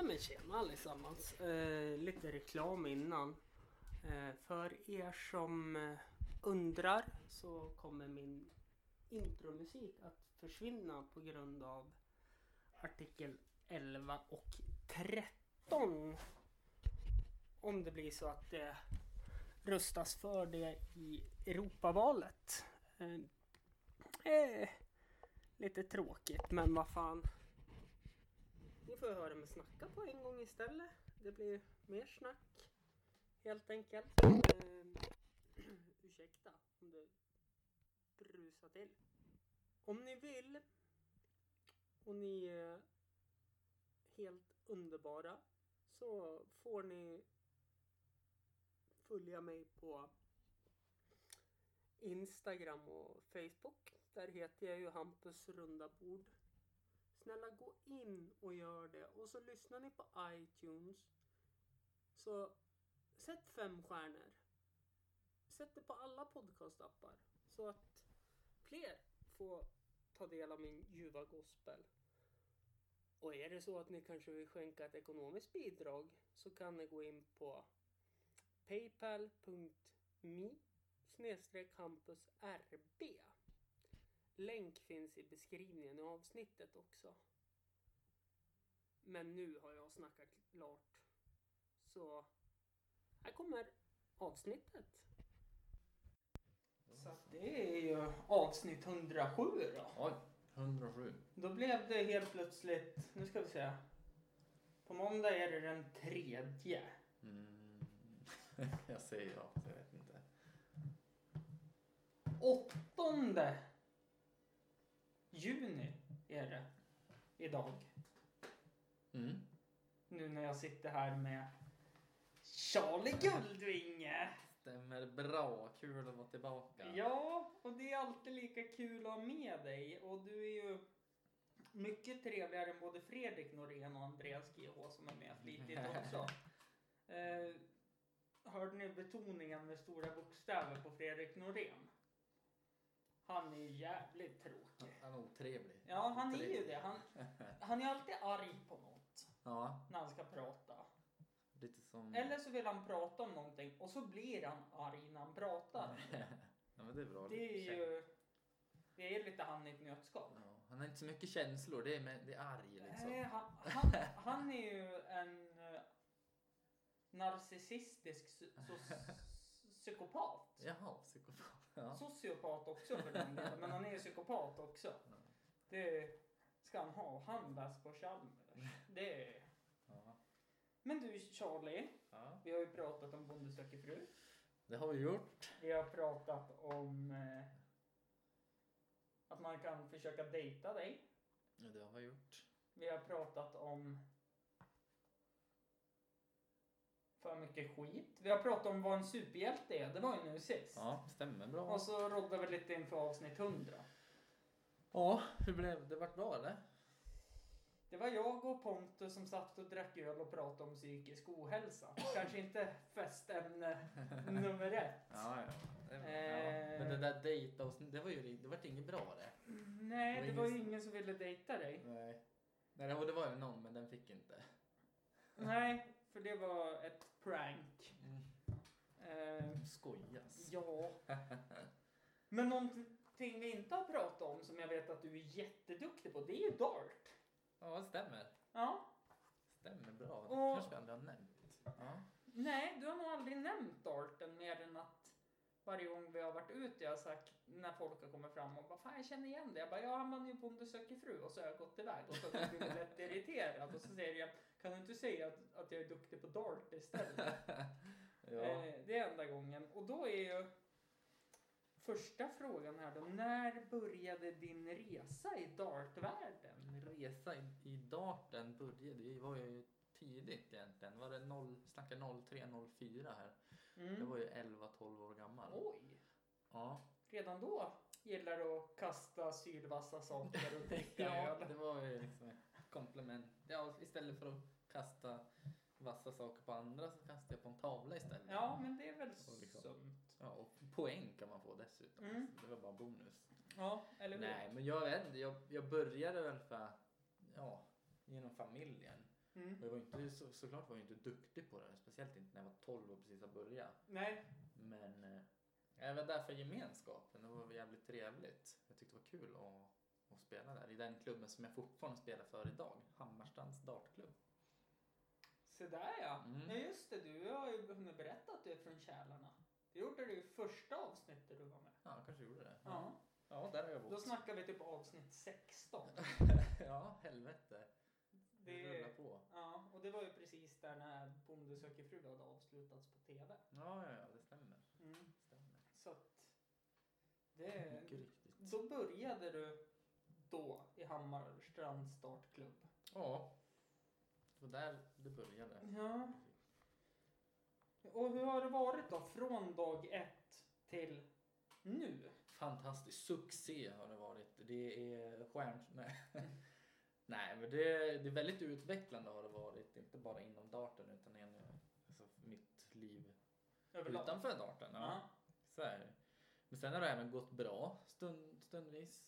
Nej men tjena allesammans. Eh, lite reklam innan. Eh, för er som eh, undrar så kommer min intromusik att försvinna på grund av artikel 11 och 13. Om det blir så att det röstas för det i Europavalet. Eh, eh, lite tråkigt men vad fan. Ni får höra mig snacka på en gång istället. Det blir mer snack. Helt enkelt. Eh, ursäkta om det brusar till. Om ni vill och ni är helt underbara så får ni följa mig på Instagram och Facebook. Där heter jag ju Hampus runda bord. Snälla gå in och gör det. Och så lyssnar ni på iTunes. Så sätt fem stjärnor. Sätt det på alla podcastappar. Så att fler får ta del av min ljuva gospel. Och är det så att ni kanske vill skänka ett ekonomiskt bidrag så kan ni gå in på paypal.me snedstreck campusrb. Länk finns i beskrivningen i avsnittet också. Men nu har jag snackat klart. Så här kommer avsnittet. Så det är ju avsnitt 107 då. Oj, 107. Då blev det helt plötsligt, nu ska vi se. På måndag är det den tredje. Mm. jag säger ja, jag vet inte. Åttonde juni är det idag. Mm. Nu när jag sitter här med Charlie Guldvinge. Stämmer bra, kul att vara tillbaka. Ja, och det är alltid lika kul att ha med dig. Och du är ju mycket trevligare än både Fredrik Norén och Andreas GH som är med flitigt också. Eh, hörde ni betoningen med stora bokstäver på Fredrik Norén? Han är ju jävligt tråkig. Han är otrevlig. Ja, han är ju Otrevlig. det. Han, han är alltid arg på något Ja, när han ska prata. lite som... Eller så vill han prata om någonting och så blir han arg när han pratar. ja, men det är bra. Det är ju... Det är lite han i ett nötskal. Ja, han har inte så mycket känslor, det är, med, det är arg liksom. Nej, han, han, han är ju en uh, narcissistisk psykopat. Jaha, psykopat. Ja. Sociopat också för den delen, men han är psykopat också. Det ska han ha. Han bäst på Chalmers. Det är... Ja. Men du Charlie, ja, vi har ju pratat om Bonde söker fru. det har vi gjort. Vi har pratat om eh, att man kan försöka dejta dig. Ja, det har vi gjort. Vi har pratat om för mycket skit. Vi har pratat om vad en superhjälte är. Det var ju nu sist. Ja, stämmer bra. Och så rådde vi lite inför avsnitt 100. Ja, hur blev det? vart bra eller? Det var jag och Pontus som satt och drack öl och pratade om psykisk ohälsa. Kanske inte festämne nummer ett. Ja, ja. Det, Eh. ja. Men det där dejta och det var ju det vart inget bra det. Nej, Det det var var ju ingen- som ville dejta dig. Nej. Nej, det var- det var ju någon men den fick inte. Nej, för det var ett prank. Mm. Eh, Skojas. ja. Men någonting vi inte har pratat om som jag vet att du är jätteduktig på, det är ju dart. Ja, det stämmer. Ja. Stämmer bra. Det Och- kanske vi aldrig har nämnt. Ja. Nej, du har nog aldrig nämnt darten mer än att varje gång vi har varit ute jag har sagt när folk har kommit fram och bara fan jag känner igen det. Jag bara ja han vann ju Bonde söker fru och så har jag gått iväg och så har jag blivit lätt irriterad och så säger jag kan du inte säga att, att jag är duktig på dart istället? ja. Eh, det är enda gången. Och då är ju första frågan här då. När började din resa i dartvärlden? Min resa i, i darten började, det var ju tidigt egentligen. Var det 0, snackar 03, 04 här. Jag Mm. var ju 11-12 år gammal. Oj! Ja. Redan då gillar att kasta sylvassa saker och dricka ja, öl. det var ju liksom ett komplement. Ja, istället för att kasta vassa saker på andra så kastade jag på en tavla istället. Ja, men det är väl liksom- sunt. Ja, och poäng kan man få dessutom. Mm. Så det var bara bonus. Ja, eller hur? Nej, men jag vet inte. Jag, jag började väl för, ja, genom familjen. Mm. Och jag var inte, så, såklart var jag inte duktig på det, speciellt inte när jag var 12 och precis har börjat. Nej. Men eh, jag var där för gemenskapen, det var jävligt trevligt. Jag tyckte det var kul att, att spela där i den klubben som jag fortfarande spelar för idag, Hammarstrands dartklubb. Så där ja. Mm. Ja just det, du har ju hunnit berätta att du är från Kälarna. Det gjorde du i första avsnittet du var med. Ja, jag kanske gjorde det. Ja. Ja, där har jag Då bott. snackar vi typ avsnitt 16. ja, helvete. Det Det, rullar på. ja, och det var ju precis där när Bonde söker fru hade avslutats på TV. Ja, ja, ja, det stämmer. Mm. stämmer. Så att det, Mycket riktigt. då började du då i Hammarstrands startklubb. Ja, det var där det började. Ja. Och hur har det varit då från dag ett till nu? Fantastisk succé har det varit. Det är stjärn... Nej, Nej men det, det är väldigt utvecklande har det varit. Inte bara inom darten utan i alltså, mitt liv Överlag? utanför darten. Ja. Ja. Så är det. Men sen har det även gått bra stund, stundvis.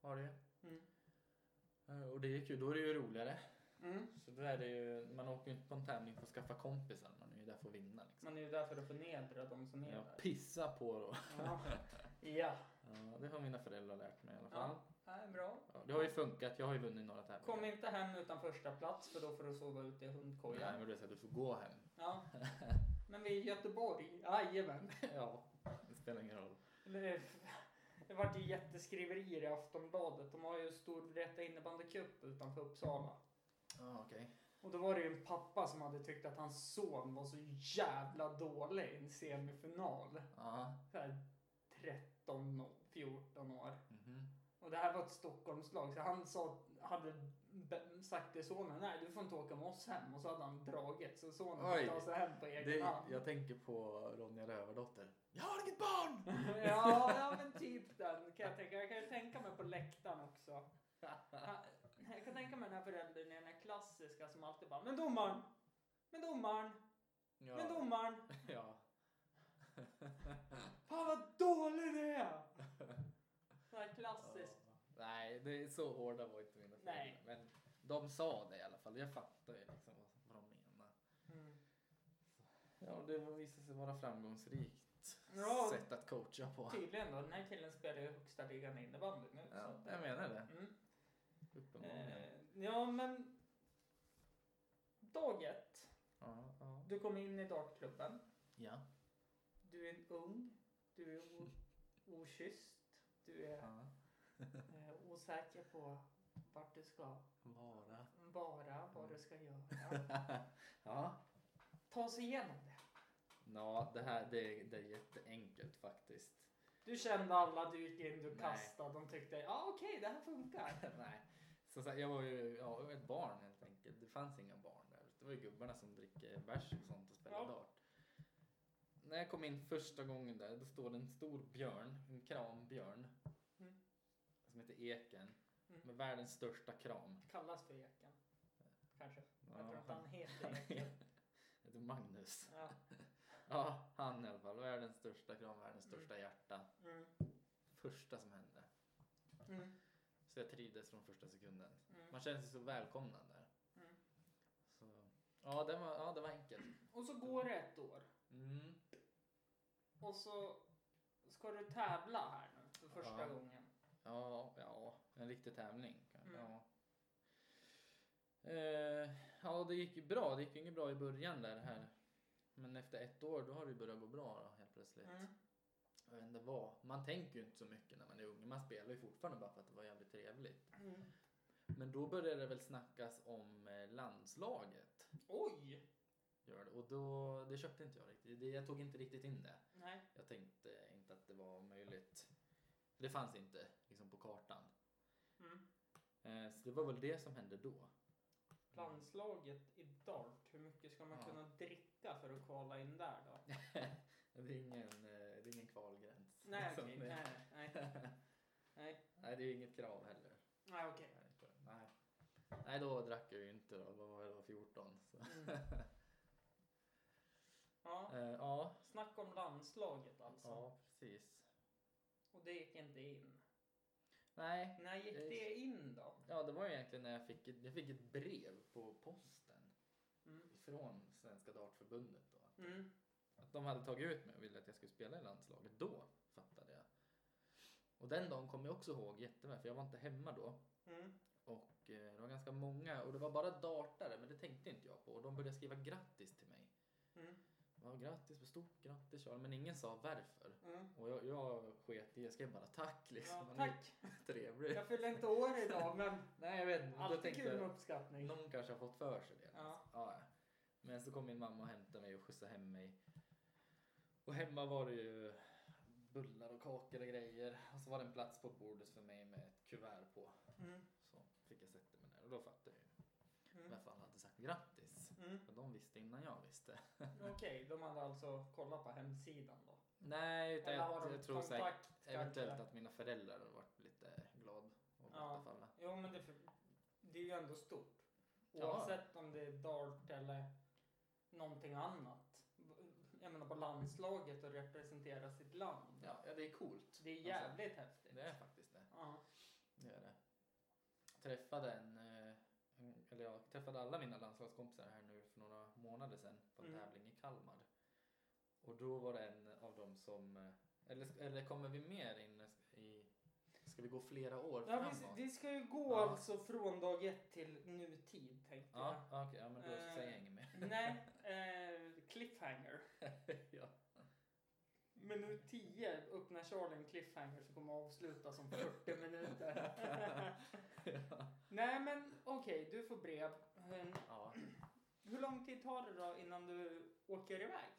Har det. Mm. Eh, Och det är kul, då är det ju roligare. Mm. Så då är det ju, man åker ju inte på en tävling för att skaffa kompisar, man är ju där för att vinna. Liksom. Man är ju där för att förnedra de som är Jag där. pissa på då. Ja. ja. Ja, det har mina föräldrar lärt mig i alla fall. Ja, det är bra. Ja, det har ju funkat, jag har ju vunnit några tävlingar. Kom inte hem utan första plats för då får du sova ute i Nej, hundkojan. men det är så att du får gå hem. Ja. Men vi är i Göteborg, jajamän. ja, spelar ingen roll. Det, det vart ju jätteskriverier i Aftonbladet. De har ju Storvreta innebandycup utanför Uppsala. Ja, okej. Och då var det ju en pappa som hade tyckt att hans son var så jävla dålig i en semifinal. Ja. Här 13, och 14 år. Mhm. Och det här var ett Stockholmslag så han sa, hade sagt till sonen, nej du får inte åka med oss hem. Och så hade han dragit så sonen fick ta sig hem på egen Det, hand. jag tänker på Ronja Rövardotter. Jag har inget barn! ja, ja men typ den kan jag tänka. Jag kan ju tänka mig på läktaren också. Jag kan tänka mig den här föräldern, den här klassiska som alltid bara, men domaren! Men domaren! Ja. Men domaren! ja. Fan vad dålig du är! Det här klassiskt. Nej, det är så hårda var inte mina föräldrar. Nej. Men de sa det i alla fall. Jag fattar ju liksom vad, de menar. Mm. Ja, det visade sig vara framgångsrikt Ja. sätt att coacha på. Tydligen då, den här killen spelar ju högsta ligan i innebandy nu. så Ja, att- jag menar det. Mm. Uppenbarligen. Eh, ja men... Dag ett. Ja, ja. Du kom in i dartklubben. Ja. Du är ung. Du är okysst. Du är ja. eh, osäker på vart du ska Vara. vara, vad du ska göra. ja. Ta sig igenom det. Ja, det här det är, det är jätteenkelt faktiskt. Du kände alla, du gick in, du Nej. kastade, de tyckte ja ah, okej det här funkar. Nej. Så, så jag var ju ja, ett barn helt enkelt. Det fanns inga barn där. Det var ju gubbarna som dricker bärs och sånt och spelar Ja. dart. När jag kom in första gången där, då står det en stor björn, en krambjörn, Mm. Som heter Eken, Mm. med världens största kram. Kallas för Eken. Kanske. Jag tror Ja, inte han heter Eken. heter Magnus. Ja. Ja, han i alla fall. Världens största kram, världens Mm. största hjärta. Mm. Första som hände. Mm. Så jag trivdes från första sekunden. Mm. Man känner sig så välkomnad där. Mm. Så, ja, det var, ja, det var enkelt. Och så går det ett år. Mm. Och så ska du tävla här nu för första Ja. gången. Ja, ja, en riktig tävling. Mm. Ja. Eh, ja, det gick bra. Det gick ju inget bra i början där här. Men efter ett år då har det börjat gå bra då, helt plötsligt. Mm. Jag vet inte vad. Man tänker ju inte så mycket när man är ung. Man spelar ju fortfarande bara för att det var jävligt trevligt. Mm. Men då började det väl snackas om eh, landslaget. Oj! Gör det. Och då, det köpte inte jag riktigt. Det, jag tog inte riktigt in det. Nej. Jag tänkte inte att det var möjligt. Det fanns inte liksom på kartan. Mm. Eh, så det var väl det som hände då. Landslaget i dart, hur mycket ska man Ja. kunna dricka för att kvala in där då? det, är ingen, eh, det är ingen kvalgräns. Nej okej, det- nej, nej. Nej, Nej, det är inget krav heller. nej okej. Nej, så- Nej. Nej, då drack jag ju inte då. Då var jag 14. Så. Mm. Ja, Eh, ja, snacka om landslaget alltså. ja, precis. Och det gick inte in. Nej. När gick Eh, det in då? Ja, det var egentligen när jag fick, ett- jag fick ett brev på posten Mm. från Svenska Dartförbundet då. Att, Mm. att de hade tagit ut mig och ville att jag skulle spela i landslaget. Då fattade jag. Och den dagen kommer jag också ihåg jätteväl, för jag var inte hemma då. Mm. Och eh, det var ganska många, och det var bara dartare, men det tänkte inte jag på. Och de började skriva grattis till mig. Mm. Ja, grattis, stort grattis Charlie. Men ingen sa varför. Mm. Och jag, jag sket i, jag skrev bara tack liksom. Ja, tack. är Trevlig. Jag fyller inte år idag men Nej, jag vet alltid tänkte kul med uppskattning. någon kanske har fått för sig det. Ja. Ja, ja. Men så kom min mamma och hämtade mig och skjutsade hem mig. Och hemma var det ju bullar och kakor och grejer. Och så var det en plats på bordet för mig med ett kuvert på. Mm. Så fick jag sätta mig där och då fattade jag ju Mm. varför alla hade sagt grattis. Mm. För de visste innan jag visste. Okej, de hade alltså kollat på hemsidan då? Nej, utan jag, jag tror säkert eventuellt att mina föräldrar har varit lite glad och Ja. ja. falla. Jo men det, det är ju ändå stort. Ja. Oavsett om det är dart eller någonting annat. Jag menar på landslaget och representera sitt land. Ja, ja, det är coolt. Det är Alltså, jävligt häftigt. det är faktiskt det. Ja. Det är det. Träffade en, eh, en- eller jag träffade alla mina landslagskompisar här nu för några månader sedan på en Mm. tävling i Kalmar. Och då var det en av dem som, eh, eller, eller kommer vi mer in i, ska vi gå flera år Ja, framåt? vi, vi ska ju gå Ja. alltså från dag ett till nutid tänkte Ja, ja, okej, ja men då Eh, säger jag inget mer. jag. Nej, eh, cliffhanger. ja. Minut 10 öppnar Charlie en cliffhanger som kommer att avslutas om 40 minuter. ja. Nej men okej, du får brev. Eh, ja. Hur lång tid tar det då innan du åker iväg?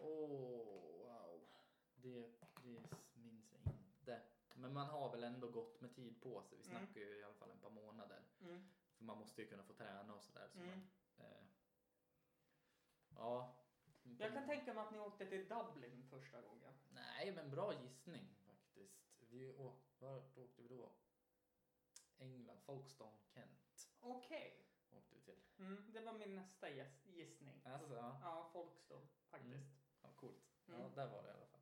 Åh, wow. Det, det minns jag inte. Men man har väl ändå gått med tid på sig. Vi Mm. snackar ju i alla fall ett par månader. Mm. För man måste ju kunna få träna och sådär. Så Mm. man, eh, ja. Jag kan tänka mig att ni åkte till Dublin första gången. Nej, men bra gissning faktiskt. Vi å, vart åkte vi då? England, Folkestone, Kent Okej. åkte vi till. Mm, det var min nästa gissning. Alltså, ja, Ja, Folkestone faktiskt. ja, coolt. Ja, Mm. där var det i alla fall.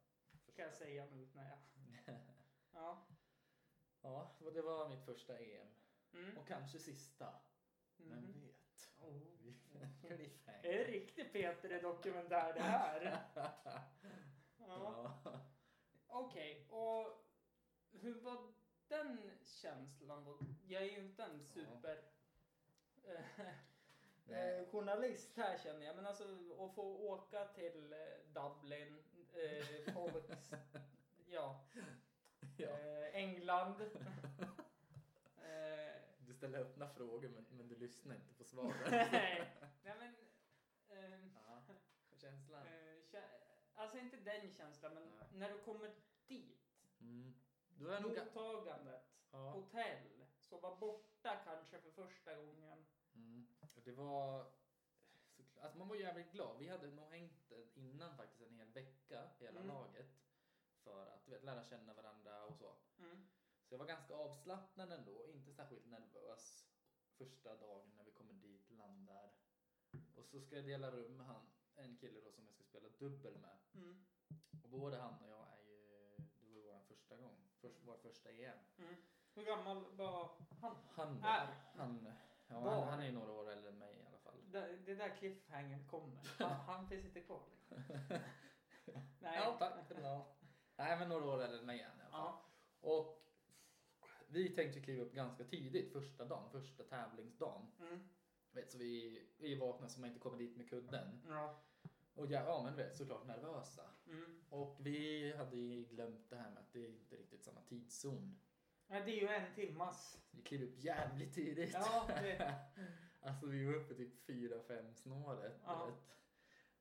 Kan jag säga nu när jag... Ja. ja, det var mitt första EM. Mm. Och kanske sista. Vem Mhm. vet? Oh. Cliffhanger. Det är riktigt Peter dokumentär det här. Ja. Okej, och hur var den känslan då? Jag är ju inte en super eh, eh, journalist här känner jag. Men alltså att få åka till eh, Dublin, eh, Folks, ja, ja. eh, England. ställer öppna frågor men, men du lyssnar inte på svaren. nej, nej men... Eh, ja. Känslan. eh, alltså inte den känslan, men Nej. när du kommer dit. Mm. Du är Mottagandet. Ja. hotell, sova borta kanske för första gången. Mm. Det var... Alltså man var jävligt glad. Vi hade nog hängt innan faktiskt en hel vecka, hela Mm. laget. För att vet, lära känna varandra och så. Mm. Så jag var ganska avslappnad ändå, inte särskilt nervös första dagen när vi kommer dit, landar. Och så ska jag dela rum med han, en kille då som jag ska spela dubbel med. Mm. Och både han och jag är ju, det var ju vår första gång, först, vår första EM. Mm. Hur gammal var han? Han då, Är. han, ja, Var. han, han är ju några år äldre än mig i alla fall. Det, det där cliffhanger kommer. Han, han finns inte kvar. Nej. Ja, tack det. Ja. Nej men några år äldre än mig i alla fall. Ja. Och vi tänkte kliva upp ganska tidigt första dagen, första tävlingsdagen. Mm. Vet, så vi, vi vaknar så man inte kommer dit med kudden. Ja. Och ja, ja men vet såklart nervösa. Mm. Och vi hade ju glömt det här med att det är inte riktigt samma tidszon. Ja, det är ju en timmas. Vi klev upp jävligt tidigt. Ja, det, alltså vi var uppe typ 4-5 snåret. Ja. vet.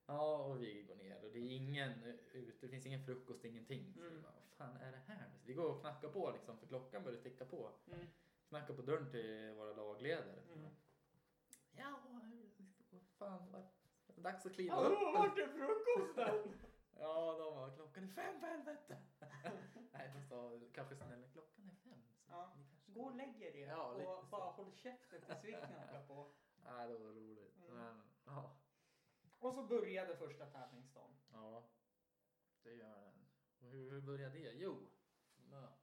Ja, och vi går ner och det är ingen ute, det finns ingen frukost, ingenting. Så Mm. vi bara, vad fan är det här? Vi går och knackar på liksom, för klockan börjar ticka på. mm. Knackar på dörren till våra lagledare. Mm. Ja, fan, vad det dags att kliva upp. vart är frukosten? Ja, de var klockan är fem för helvete. Nej, de sa kanske snälla klockan är fem. Ja. Gå och lägg er Ja, och så. bara håll käften tills vi knackar på. Nej, det var roligt. Mm. Men, ja. Och så började första tävlingsdagen. ja, det gör den. Började det? Jo, ja,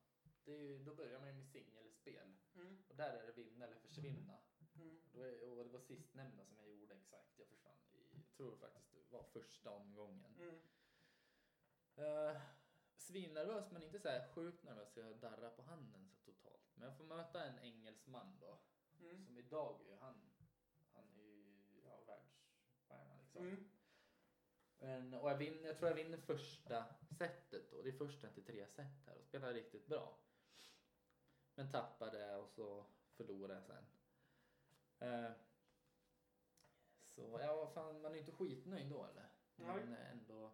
det är ju, då börjar man ju med singelspel. Mm. Och där är det vinna eller försvinna. Mm. Och, då är, och det var sistnämnda som jag gjorde exakt. Jag försvann i, jag tror faktiskt det var första omgången. Mm. Uh, Svinnervös men inte så här sjukt nervös jag darrar på handen så totalt. Men jag får möta en engelsman då. Mm. Som idag är han, han är ju ja, världsstjärna liksom. Mm. Men, och jag, vinner, jag tror jag vinner första setet då. Det är första till tre set här och spelar riktigt bra. Men tappade och så förlorade jag sen. Eh, så ja, fan, man är inte skitnöjd då eller? Nej. Men ändå,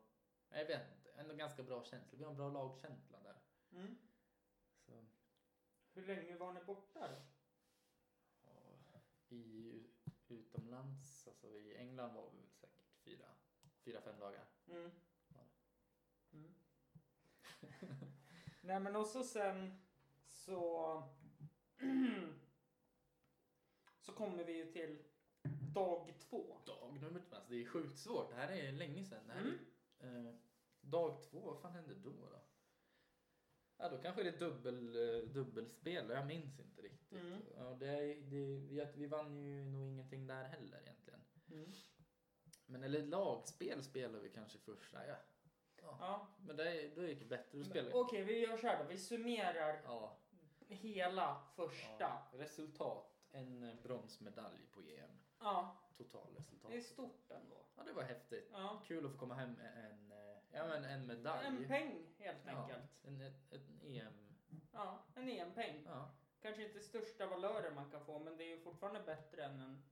jag vet inte, ändå ganska bra känsla. Vi har en bra lagkänsla där. Mm. Så, Hur länge var ni borta då? I utomlands, alltså i England var vi väl säkert fyra, fyra fem dagar. Mm. Nej men och så sen så så kommer vi ju till dag två. Dag nummer två, alltså det är sjukt svårt. Det här är länge sedan. Det här Mm. är, eh, dag två, vad fan hände då? då? Ja, då kanske det är dubbel, eh, dubbelspel, jag minns inte riktigt. Mm. Ja, det, är- det, vi, vi vann ju nog ingenting där heller egentligen. Mm. Men eller lagspel spelar vi kanske första, ja. Ja. Ja. Men det, då gick det bättre, då spelar vi. Okej, vi gör så här då. Vi summerar Ja, hela första. ja. Resultat, en eh, bronsmedalj på EM. Ja, Totalresultat. det är stort ändå. Ja, det var häftigt. Ja. Kul att få komma hem med en, eh, ja, men en medalj. En peng helt Ja, enkelt. en, ett, en EM. Ja, en EM-peng. Ja. Kanske inte största valören man kan få, men det är ju fortfarande bättre än en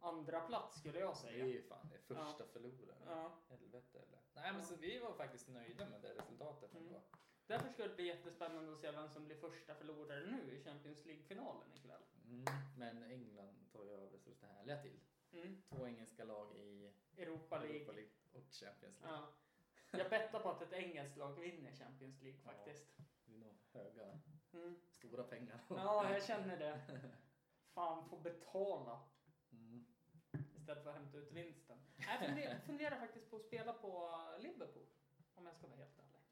andra plats skulle jag Det är säga. ju fan det första förloraren. Ja. Helvete eller? Nej men Ja. så vi var faktiskt nöjda med det resultatet Mm. ändå. Därför ska det bli jättespännande att se vem som blir första förlorare nu i Champions League-finalen ikväll. Mm. Men England tar ju över så det härliga till. Mm. Två engelska lag i Europa League. Europa League och Champions League. Ja. Jag bettar på att ett engelskt lag vinner Champions League faktiskt. Det är nog höga, Mm. stora pengar. Ja, jag känner det. Fan, får betala Mm. Istället för att hämta ut vinsten. Jag funderar, funderar faktiskt på att spela på Liverpool, om jag ska vara helt ärlig.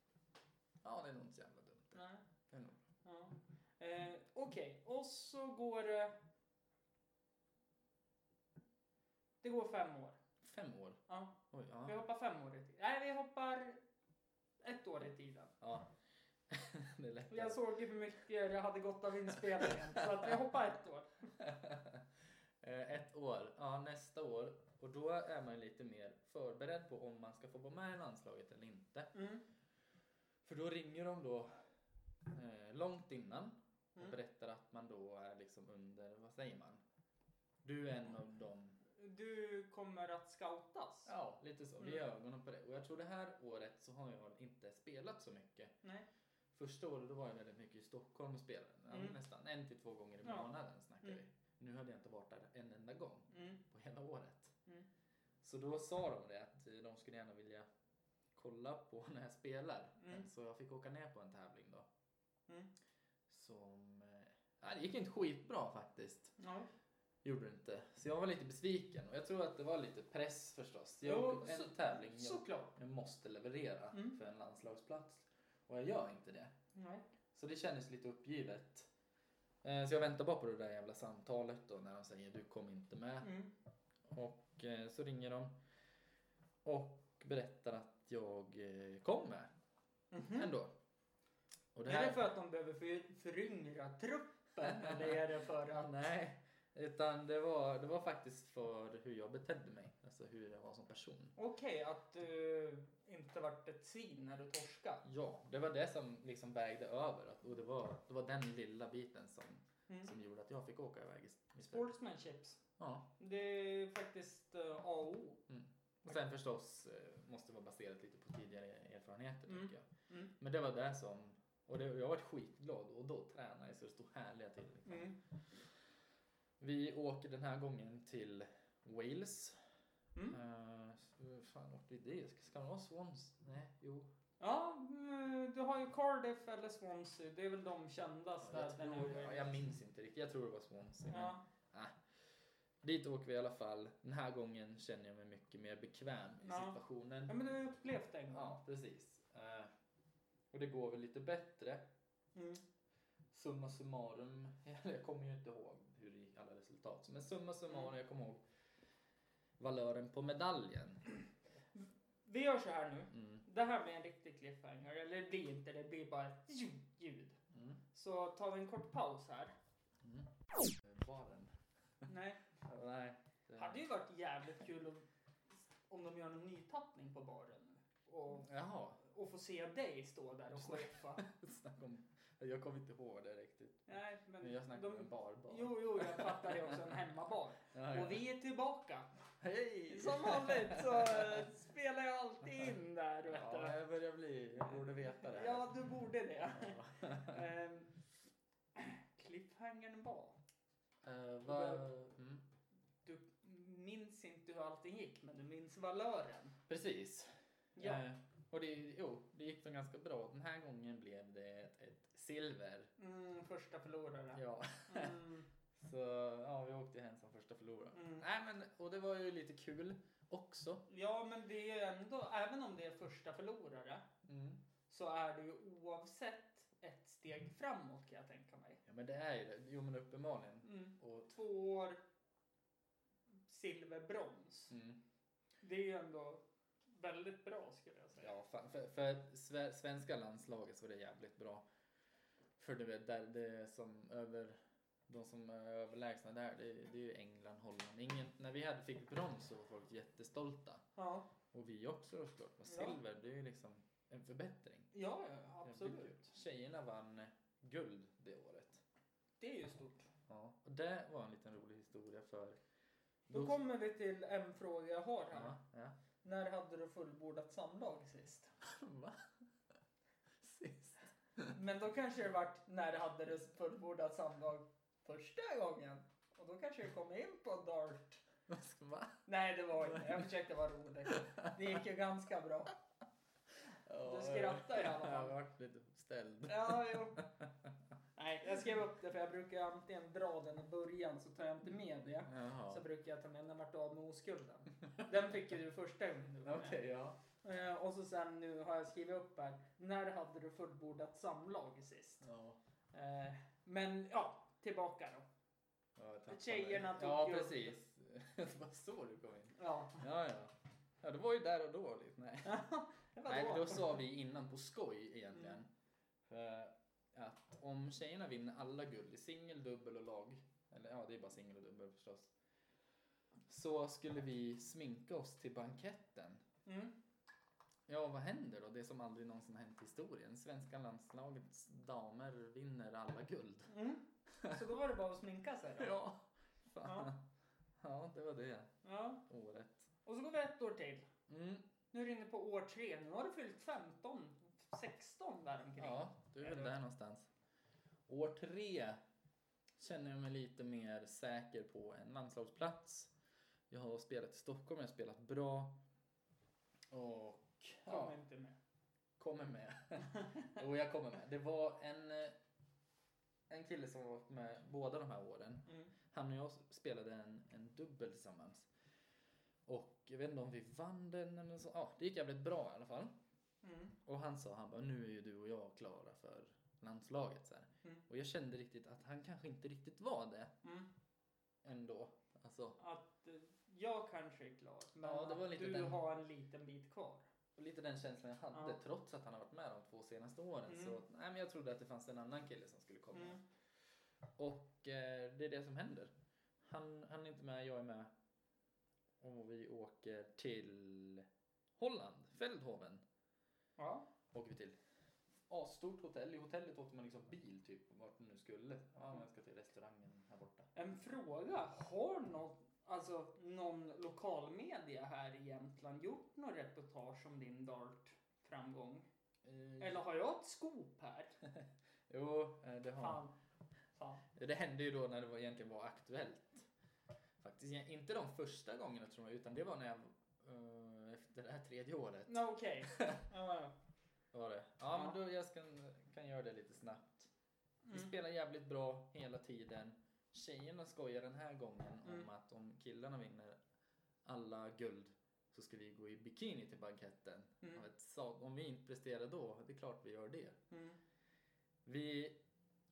Ja, det är nog inte så jävla dumt. Nej. Det är nog. Ja. Eh, Okej, och så går det... Det går fem år. Fem år. Ja. Oj, Vi ja. hoppar fem år i tiden. Nej, vi hoppar ett år i tiden. ja. det är lätt. Jag såg ju hur mycket det hade gått av inspelningen, så att vi hoppar ett år. Eh, Ett år, ja nästa år. Och då är man lite mer förberedd på om man ska få vara med i landslaget eller inte. Mm. För då ringer de då eh, långt innan och Mm. berättar att man då är liksom under, vad säger man? Du är en av dem. Du kommer att scoutas? Ja, lite så. Vi Mm. ögonen på det. Och jag tror det här året så har jag inte spelat så mycket. Nej. Första året då var jag väldigt mycket i Stockholm och spelade. Ja, Mm. Nästan en till två gånger i Ja. månaden snackar Mm. vi. Nu hade jag inte varit där en enda gång Mm. på hela året. Mm. Så då sa de det att de skulle gärna vilja kolla på när jag spelar. Mm. Så jag fick åka ner på en tävling då. Mm. Som... eh, Ja, det gick inte skitbra faktiskt. Ja. Gjorde det inte. Så jag var lite besviken och jag tror att det var lite press förstås. Jo, Jag, en så- tävling jag, Såklart. jag måste leverera Mm. för en landslagsplats. Och jag gör inte det. Nej. Så det kändes lite uppgivet. Eh, Så jag väntar bara på det där jävla samtalet då när de säger du kom inte med. Mm. Och eh, så ringer de och berättar att jag eh, kom med Mhm. ändå. Och det Är det här, för att de behöver för, föryngra truppen eller är det för att... Nej, utan det var, det var faktiskt för hur jag betedde mig. Alltså hur jag var som person. Okej, att du inte vart ett svin när du torskade. Ja, det var det som liksom vägde över. Och det var, det var den lilla biten som, Mm. som gjorde att jag fick åka iväg istället. Sportsmanships. Ja. Det är faktiskt uh, A och O. Mm. Och sen förstås eh, måste vara baserat lite på tidigare erfarenheter Mm. tycker jag. Mm. Men det var det som, och det, jag var skitglad och då tränade jag så det stod härliga till. Liksom. Mm. Vi åker den här gången till Wales. Mm. Uh, fan åkte vi dit? Ska det vara Swans? Nej, jo. Ja, mm, du har ju Cardiff eller Swansea. Det är väl de kända jag, städerna. tror, i ja, jag minns inte riktigt. Jag tror det var Swansea. men- Ja. Dit åker vi i alla fall. Den här gången känner jag mig mycket mer bekväm i Ja. situationen. ja, men du har upplevt det en gång. Ja, precis. Eh, och det går väl lite bättre. Mm. summa summarum, jag kommer ju inte ihåg hur det gick alla resultat. Men summa summarum, Mm. jag kommer ihåg valören på medaljen. Vi gör så här nu. Mm. Det här blir en riktig cliffhanger. Eller det blir inte, det blir bara ett ljud. Mm. Så tar vi en kort paus här. Mm. Baren. Nej. Nej. det- hade ju varit jävligt kul om, om de gör en nytappning på baren nu. Och, Jaha. och få se dig stå där och skeppa. Snacka om... Jag kommer inte ihåg det riktigt. Nej, men Men jag snackar om en barbar. Jo, jo, jag fattar det också. En hemmabar. Ja, ja. Och vi är tillbaka. Hej! Som vanligt så eh, spelar jag alltid in där. Vet Ja, jag börjar bli... Jag borde veta det här. Ja, du borde det. Ja. Ehm, Cliffhangern var. Eh, vad... Mm. Du minns inte hur allting gick, men du minns valören. Precis. Ja. Eh, och det, jo, det gick då ganska bra. Den här gången blev det ett, ett silver. Mm, första förlorare. Ja. Mm, Så ja, vi åkte hem som första förlorare. mm. Nej men, och det var ju lite kul också. Ja, men det är ju ändå, även om det är första förlorare, Mm. så är det ju oavsett ett steg framåt kan jag tänka mig. Ja men det är ju det. Jo men uppenbarligen. Mm. Och, Två år silver, brons. mm. Det är ju ändå väldigt bra skulle jag säga. Ja, för, för sve- svenska landslaget så var det jävligt bra. För du vet, där det som över, de som är överlägsna där, det, det är ju England, Holland. Ingen, när vi hade, fick brons så var folk jättestolta. Ja, Och vi också då såklart. Men silver, det är ju liksom en förbättring. ja, ja absolut. Tjejerna vann guld det året. Det är ju stort. Ja, och det var en liten rolig historia för... Då kommer vi till en fråga jag har här. Ja, ja. När hade du fullbordat samlag sist? Va? Men då kanske det vart när hade du fullbordat samlag första gången? Och då kanske du kom in på dart. Va? Nej, det var inte. Jag försökte vara rolig. Det gick ju ganska bra. Ja, skrattar i alla fall. Jag varit lite ställd. Ja, jo. Nej, jag skrev upp det för jag brukar antingen dra den i början så tar jag inte med det. Så Jaha. brukar jag ta med när jag varit av med oskulden. Den fick ju du första gången du var med. Okej, ja. Eh, Och så sen nu har jag skrivit upp här. När hade du fullbordat samlag sist? Ja. Eh, Men ja, tillbaka då. ja Tjejerna tog Ja, precis. Det var så du kom in. Ja. Ja, ja. Ja, det var ju där och då. Lite. Nej. det var Nej, då. då sa vi innan på skoj egentligen. Mm. För att om tjejerna vinner alla guld i singel, dubbel och lag. Eller ja, det är bara singel och dubbel förstås. Så skulle vi sminka oss till banketten. Mm. Ja, vad händer då? Det som aldrig någonsin har hänt i historien. Svenska landslagets damer vinner alla guld. Mm. Så då var det bara att sminka sig då? Ja, Ja. fan. Ja, det var det ja. året. Och så går vi ett år till. Mm. Nu är du inne på år tre. Nu har du fyllt 15, 16 däromkring. Ja, du är väl Är där det? någonstans. År tre känner jag mig lite mer säker på en landslagsplats. Jag har spelat i Stockholm, jag har spelat bra. Och ja, Kommer inte med. kommer med. Jo, jag kommer med. Det var en, eh, en kille som var med båda de här åren. Mm. Han och jag spelade en, en dubbel tillsammans. Och jag vet inte om vi vann den eller så. Ja, det gick jävligt bra i alla fall. Mm. Och han sa, han bara, nu är ju du och jag klara för landslaget. Så. Mm. Och jag kände riktigt att han kanske inte riktigt var det Mm. ändå. Alltså, Att eh, jag kanske är klar, men Ja, att du den- har en liten bit kvar. Och lite den känslan jag hade, Ja. trots att han har varit med de två senaste åren. Mm. Så nej, men jag trodde att det fanns en annan kille som skulle komma. Mm. Och eh, det är det som händer. Han, han är inte med, jag är med. Och vi åker till Holland, Feldhoven. Ja. Åker vi till. Asstort hotell. I hotellet åkte man liksom bil typ vart man nu skulle. Ja, man ska till restaurangen här borta. En fråga. Har någon, alltså, någon lokalmedia här i Jämtland gjort något reportage om din dart-framgång? Eh, Eller har jag ett scoop här? Jo, eh, det har Fan. Fan. Det hände ju då när det var, egentligen var aktuellt. Faktiskt inte de första gångerna tror jag, utan det var när jag eh, efter det här tredje året. No, Okej. Ja. Var det. Ja, Ja. men då jag ska, kan göra det lite snabbt. Vi Mm. spelar jävligt bra hela tiden. Tjejerna skojar den här gången om Mm. att om killarna vinner alla guld så ska vi gå i bikini till banketten. Mm. Om vi inte presterar då, det är klart vi gör det. Mm. Vi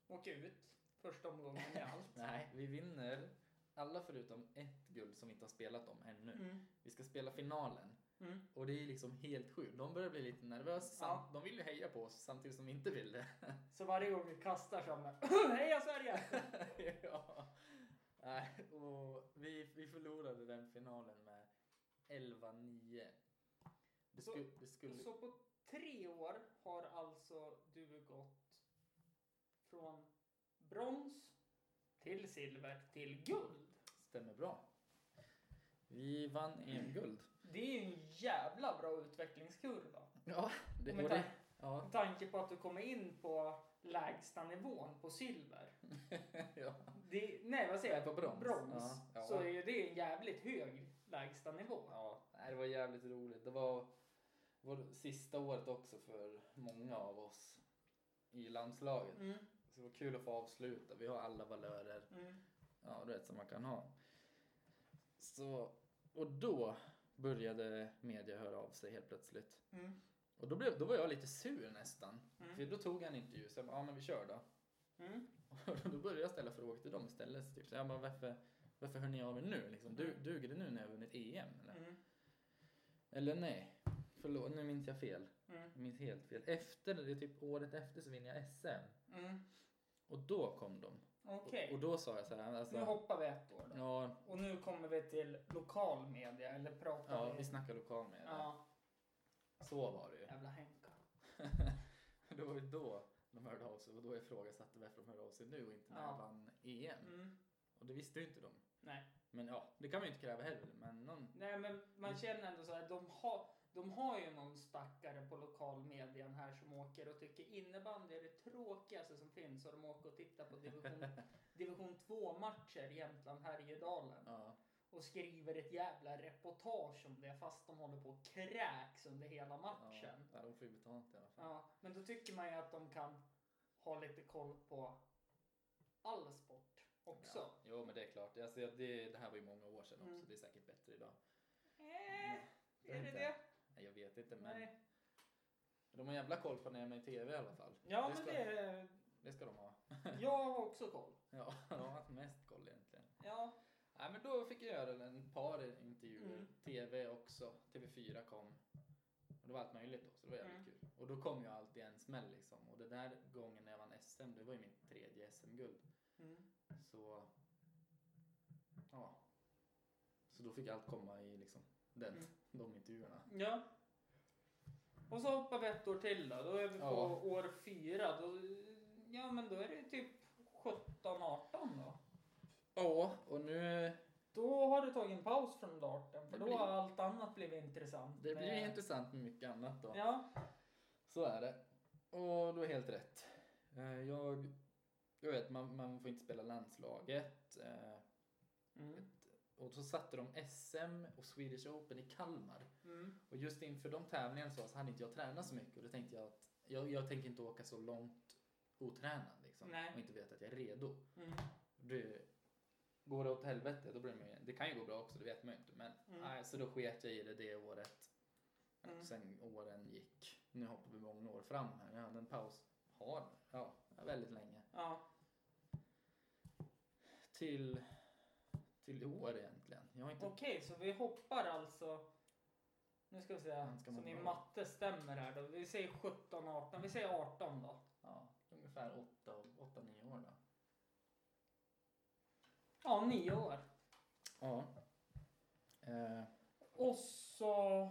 åka ut första omgången i allt. Nej, vi vinner alla förutom ett guld som vi inte har spelat om ännu. Mm. Vi ska spela finalen. Mm. Och det är liksom helt sjukt. De börjar bli lite nervösa. Ja. De vill ju heja på oss samtidigt som vi inte vill det. Så varje gång vi kastar så här, Heja Sverige! ja. Nej, och vi, vi förlorade den finalen med 11-9. Det, Så- skulle, det skulle... Så på tre år har alltså du gått från brons till silver till guld. Stämmer bra. Vi vann EM-guld. Det är ju en jävla bra utvecklingskurva. Ja, det, Med, och ta- det, ja, med tanke på att du kommer in på lägsta nivån på silver. ja. Det, nej, vad säger jag? på brons. Ja, ja. Så är ju det en jävligt hög lägsta nivå. Ja, det var jävligt roligt. Det var vår sista året också för många av oss i landslaget. Mm, Så det var kul att få avsluta. Vi har alla valörer, mm, ja, du vet, som man kan ha. Så, och då började media höra av sig helt plötsligt. mm, Och då, blev, då var jag lite sur nästan. Mm. För då tog jag en intervju, så jag bara, ja men vi kör då. mm. Och då började jag ställa frågor till dem istället. Typ. Så jag bara, varför, varför hör ni av er nu? Liksom, du, duger det nu när jag har vunnit EM? Eller, Mm, eller nej, förlåt, nu minns jag fel. mm, Jag minns helt fel. Efter, det är typ året efter så vinner jag SM. mm. Och då kom de. Okej, Och, och då sa jag så här, alltså, nu hoppar vi ett år då. ja, Och nu kommer vi till lokal media, eller pratar ja, vi... vi snackar lokal med Ja, Så var det ju. jävla Henka. det var ju då de hörde av sig och då ifrågasatte varför de hörde av sig nu och inte när Ja. jag vann EM. Mm. Och det visste ju inte de. Nej. Men ja, det kan man ju inte kräva heller. Men någon... Nej, men man känner ändå så här, de har, de har ju någon stackare på lokalmedian här som åker och tycker innebandy är det tråkigaste som finns och de åker och tittar på division, division 2-matcher i Jämtland, Härjedalen Ja, och skriver ett jävla reportage om det fast de håller på och kräks under hela matchen. ja, de får ju betalt i alla fall. Ja, men då tycker man ju att de kan ha lite koll på all sport också. Ja. Jo, men det är klart. Alltså, det, det här var ju många år sedan Mm. också. Det är säkert bättre idag. Eh, är det det? Nej, jag vet inte, men Nej. de har jävla koll på när jag är med i TV i alla fall. Ja, det men ska, det... det ska de ha. Jag har också koll. Ja, de har haft mest koll egentligen. Ja. Nej, men då fick jag göra en par intervjuer. Mm. TV också. TV4 kom. Och det var allt möjligt då, så det var jävligt Mm. kul. Och då kom ju alltid en smäll liksom. Och den där gången när jag vann SM, det var ju mitt tredje SM-guld. Mm. Så... Ja. Så då fick allt komma i liksom den, Mm. De intervjuerna. Ja. Och så hoppar vi ett år till då. Då är vi på Ja. år fyra. Då, ja, men då är det typ 17-18 då. Ja, och nu... Då har du tagit en paus från darten för Det då blir- har allt annat blivit intressant. Det blir med- intressant med mycket annat då. Ja. Så är det. Och du har helt rätt. Eh, Jag, jag vet, man, man får inte spela landslaget. eh, Mm. Och så satte de SM och Swedish Open i Kalmar. Mm. Och just inför de tävlingarna så, så hade inte jag tränat så mycket. Och då tänkte jag att jag, jag tänker inte åka så långt otränad liksom. Nej. Och inte veta att jag är redo. Mm. Det, går det åt helvete, då blir man ju, det kan ju gå bra också, det vet man ju inte. Men Mm. nej, så då sket jag i det det året. Mm. Sen åren gick. Nu hoppar vi många år fram här. Jag hade en paus. Har, ja, väldigt länge. Ja. Till, till i år egentligen. Jag har inte... Okej, så vi hoppar alltså. Nu ska vi se Ganska så min matte stämmer här då. Vi säger 17, 18. Vi säger 18 då. Ja, ungefär 8-9 år då. Ja, nio år. Ja. Eh, Och så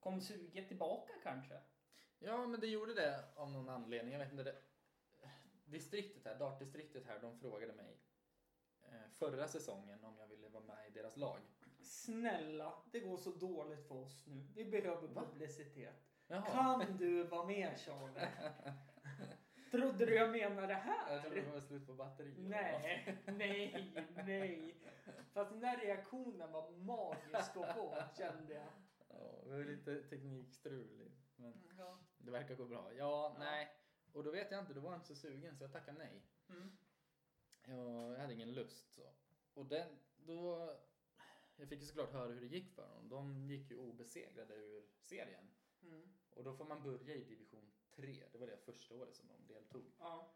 kom suget tillbaka kanske. ja, men det gjorde det av någon anledning. Jag vet inte. Det, distriktet här, dartdistriktet här, de frågade mig förra säsongen om jag ville vara med i deras lag. Snälla, det går så dåligt för oss nu. Vi behöver Va? publicitet. Jaha. Kan du vara med Charlie? Trodde du jag menade det Jag trodde det här? var slut på batteriet. Nej, nej, nej. Fast den där reaktionen var magisk att få kände jag. Ja, det var lite teknikstrul. Men Ja. det verkar gå bra. Ja, Ja. nej. Och då vet jag inte, då var jag inte så sugen så jag tackade nej. Mm. Jag, hade ingen lust så. Och den, då... Jag fick ju såklart höra hur det gick för dem. De gick ju obesegrade ur serien. Mm. Och då får man börja i division 3. Det var det första året som de deltog. Ja.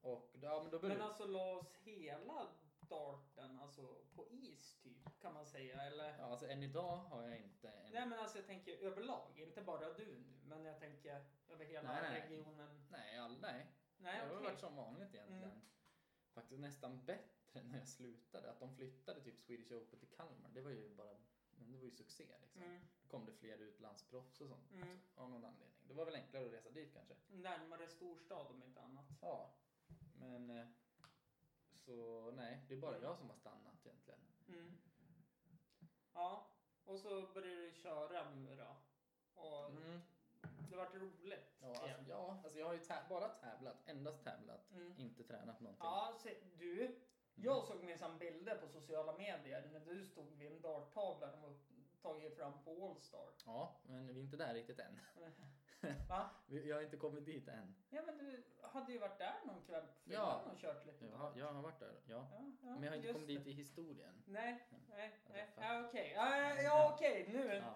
Och ja, men då började Men alltså lades hela darten alltså på is typ kan man säga eller? Ja, alltså än idag har jag inte en... Nej men alltså jag tänker överlag, inte bara du nu, men jag tänker över hela Nej, nej. regionen. Nej, all, nej. Nej det har okej. varit som vanligt egentligen. Mm. Faktiskt nästan bättre när jag slutade. Att de flyttade typ Swedish Open till Kalmar. Det var ju bara men det var ju succé liksom. Mm. Då kom det fler utlandsproffs och sånt. Mm. Av någon anledning. Det var väl enklare att resa dit kanske. Närmare storstad om inte annat. Ja. Men eh, så nej, det är bara jag som har stannat egentligen. Mm. Ja, och så började du köra nu då. Och Mm. Det vart roligt. Ja, alltså, igen. ja, alltså jag har ju tä- bara tävlat, endast tävlat, Mm. inte tränat någonting. Ja, se, du. Jag såg minsann bilder på sociala medier när du stod vid en darttavla de har tagit fram på Allstar. Ja, men vi är inte där riktigt än. Va? Jag har inte kommit dit än. Ja men du hade ju varit där någon kväll på Ja. och kört lite har, jag har varit där, ja. Ja, ja, Men jag har inte kommit det. dit i historien. Nej, nej, Ja, nej. Ja, okej. Ja, ja, okej. Nu. Ja.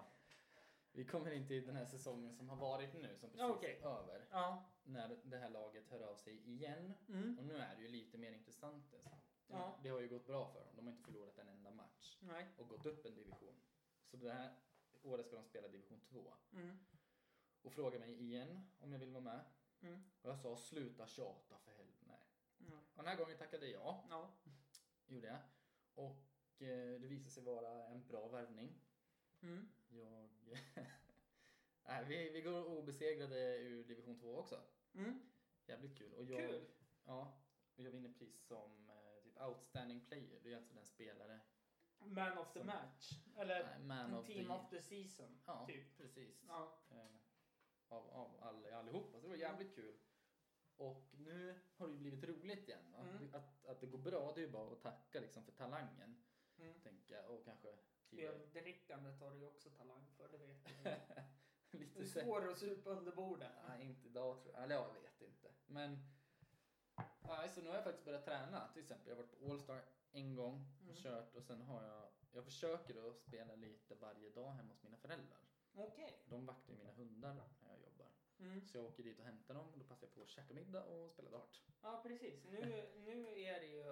Vi kommer inte i den här säsongen som har varit nu, som precis Okej. är över. Ja. När det här laget hör av sig igen. Mm. Och nu är det ju lite mer intressant. Alltså. Ja. Det har ju gått bra för dem. De har inte förlorat en enda match. Nej. Och gått upp en division. Så det här året ska de spela division 2. Mm. Och frågar mig igen om jag vill vara med. Mm. Och jag sa sluta tjata för helvete. Ja. Och den här gången tackade jag ja. Ja. Gjorde jag. Och eh, det visade sig vara en bra värvning. Mm. Jag... Nej, vi, vi går obesegrade ur division 2 också. Mm. Jävligt kul. Och jag, Kul. Ja. Och jag vinner pris som eh, typ outstanding player. Det är alltså den spelare. Man of the Som- match. Eller Nej, man of team the... of the season. Ja, Typ. precis. Ja. Eh, av av all, allihopa. Så det var jävligt kul. Och nu har det ju blivit roligt igen. Mm. Att, att det går bra, det är ju bara att tacka liksom för talangen. Mm. Tänker jag. Och kanske. Öldrickandet har du ju också talang för, det vet jag. Det Lite är så- svårt att supa under bordet. Nej, inte idag tror jag. Eller jag vet inte. Men nej, så nu har jag faktiskt börjat träna. Till exempel, jag har varit på Allstar en gång och Mm. kört och sen har jag, jag försöker då spela lite varje dag hemma hos mina föräldrar. Okej. De vaktar ju mina hundar när jag jobbar. Mm. Så jag åker dit och hämtar dem och då passar jag på att käka middag och spela dart. Ja, precis. Nu, nu är det ju...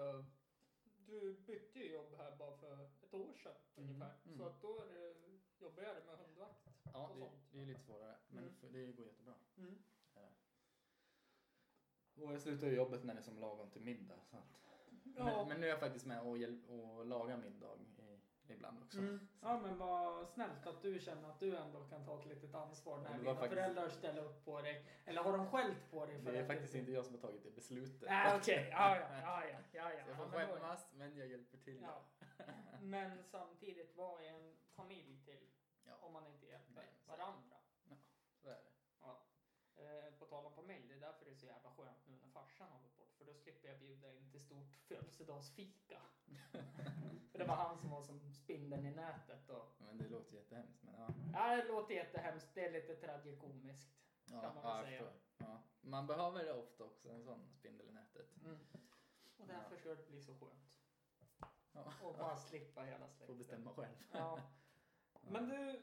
Du bytte ju jobb här bara för ett år sedan Mm, ungefär. mm. Så att då är det, jag med hundvakt. Ja, och det, sånt. det är lite svårare men Mm. det går jättebra. Mm. Och jag slutar ju jobbet när det är som lagom till middag. Så att. Ja. Men, men nu är jag faktiskt med och, och lagar middag ibland också. Mm. Ja men vad snällt att du känner att du ändå kan ta ett litet ansvar Ja, när dina faktiskt- föräldrar ställer upp på dig. Eller har de skällt på dig? för Det är faktiskt inte jag som har tagit det beslutet. Nej okej, ja ja, ja ja. ja, ja. Så jag får Ja, skämmas, men jag hjälper till. Ja. Men samtidigt, vad är en familj till? Ja. Om man inte hjälper Nej, så- varandra. Så är det. Ja. Eh, på tal om familj, det är därför det är så jävla skönt nu när farsan har gått bort. För då slipper jag bjuda in till stort födelsedagsfika. för det var han som var som spindeln i nätet. Och, Men det låter jättehemskt. Men ja. ja, det låter jättehemskt, det är lite tragikomiskt. Ja, Kan man ja, väl jag säga. Ja. Man behöver det ofta också, en sån spindel i nätet. Mm. Och därför ska det bli så skönt. Ja. Och bara slippa hela släkten. Får bestämma själv. Ja. Men du...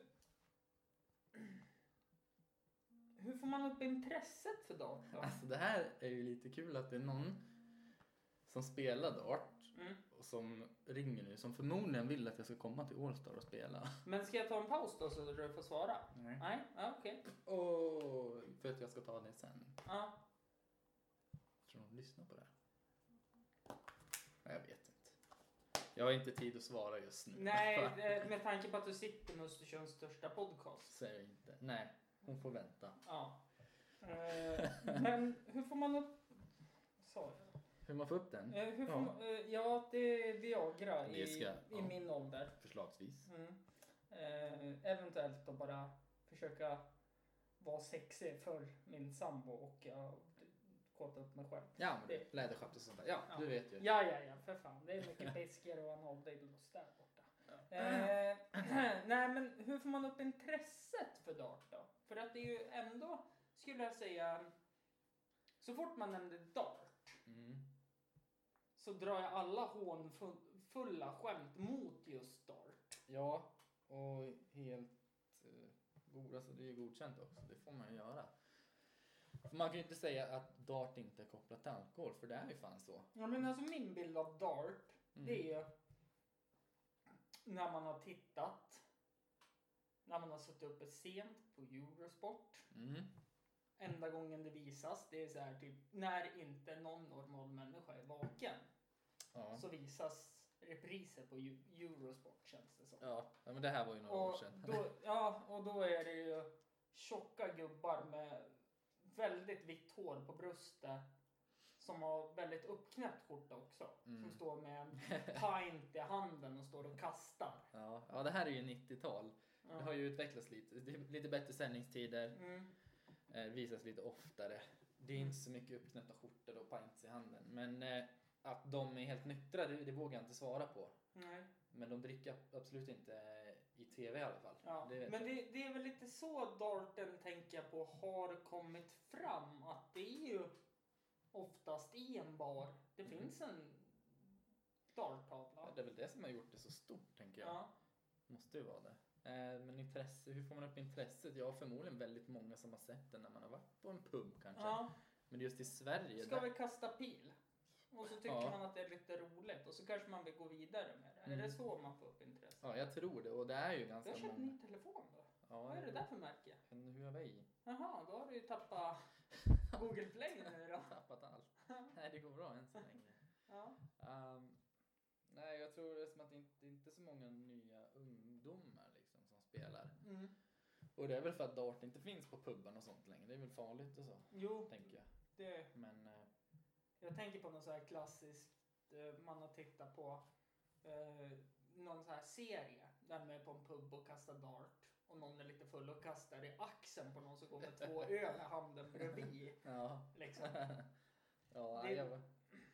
Hur får man upp intresset för då? Alltså det här är ju lite kul att det är någon som spelar dart Mm. och som ringer nu som förmodligen vill att jag ska komma till Allstar och spela. Men ska jag ta en paus då så du får svara? Nej. Nej? Ja, okej. Och för att jag ska ta det sen. Ja. Tror de lyssnar på det? Nej, jag vet inte. Jag har inte tid att svara just nu. Nej, med tanke på att du sitter med Östersunds största podcast. Jag inte. Nej, hon får vänta. Ja. Eh, Men hur får man upp... Jag? Hur man får upp den? Eh, Hur får Ja. man... eh, Ja, det är Viagra Det i, ska- i ja. min ålder. Förslagsvis. Mm. Eh, eventuellt då bara försöka vara sexig för min sambo och jag kåta upp mig själv. Ja, men Det- och sånt där. Ja, Ja. du vet ju. Ja, ja, ja, för fan. Det är mycket piskor och analdildos där borta. Eh, nej, men hur får man upp intresset för dart då? För att det är ju ändå, skulle jag säga, så fort man nämnde dart Mm. Så drar jag alla hånfulla skämt mot just dart. Ja, och helt eh, god, alltså det är ju godkänt också. Det får man ju göra. För man kan ju inte säga att dart inte är kopplat till alkohol, för det är ju fan så. Ja, men alltså min bild av dart, Mm. det är när man har tittat, när man har suttit uppe sent på Eurosport. Mm. Enda gången det visas, det är så här typ när inte någon normal människa är vaken. Ja. Så visas repriser på Eu- Eurosport känns det som. Ja, men det här var ju några år Och sedan. då, ja, och då är det ju tjocka gubbar med väldigt vitt hår på bröstet som har väldigt uppknäppt skjorta också. Mm. Som står med en pint i handen och står och kastar. Ja, ja, det här är ju 90-tal. Ja. Det har ju utvecklats lite. Det är lite bättre sändningstider, Mm. eh, visas lite oftare. Det är inte så mycket uppknäppta skjortor och pints i handen. Men eh, att de är helt nyktra, det, det vågar jag inte svara på. Nej. Men de dricker absolut inte i TV i alla fall. Ja. Det Men det, det är väl lite så darten, tänker jag på, har kommit fram. Att det är ju oftast i en bar. Det Mm. finns en darttavla. Ja, det är väl det som har gjort det så stort, tänker jag. Ja. Måste ju vara det. Eh, men intresse, hur får man upp intresset? Ja, förmodligen väldigt många som har sett den när man har varit på en pub kanske. ja. Men just i Sverige. Ska där- vi kasta pil? Och så tycker Ja. man att det är lite roligt och så kanske man vill gå vidare med det. Är Mm. det så man får upp intresse? Ja, jag tror det. Och det är ju Jag ganska har köpt många. ny telefon då. Ja, Vad är det där för märke? En Huawei. Jaha, då har du ju tappat Google Play nu då. Tappat allt. Nej, det går bra än så länge. Ja. Ehm, nej, jag tror det är som att det inte, det är inte så många nya ungdomar liksom som spelar. Mm. Och det är väl för att dart inte finns på puben och sånt längre. Det är väl farligt och så, Jo, tänker jag. det, Men eh, jag tänker på något så här klassiskt eh, man har tittat på eh, någon så här serie där de är på en pub och kastar dart och någon är lite full och kastar i axeln på någon som går med två öl i handen bredvid. ja. Liksom. ja, Det- jag,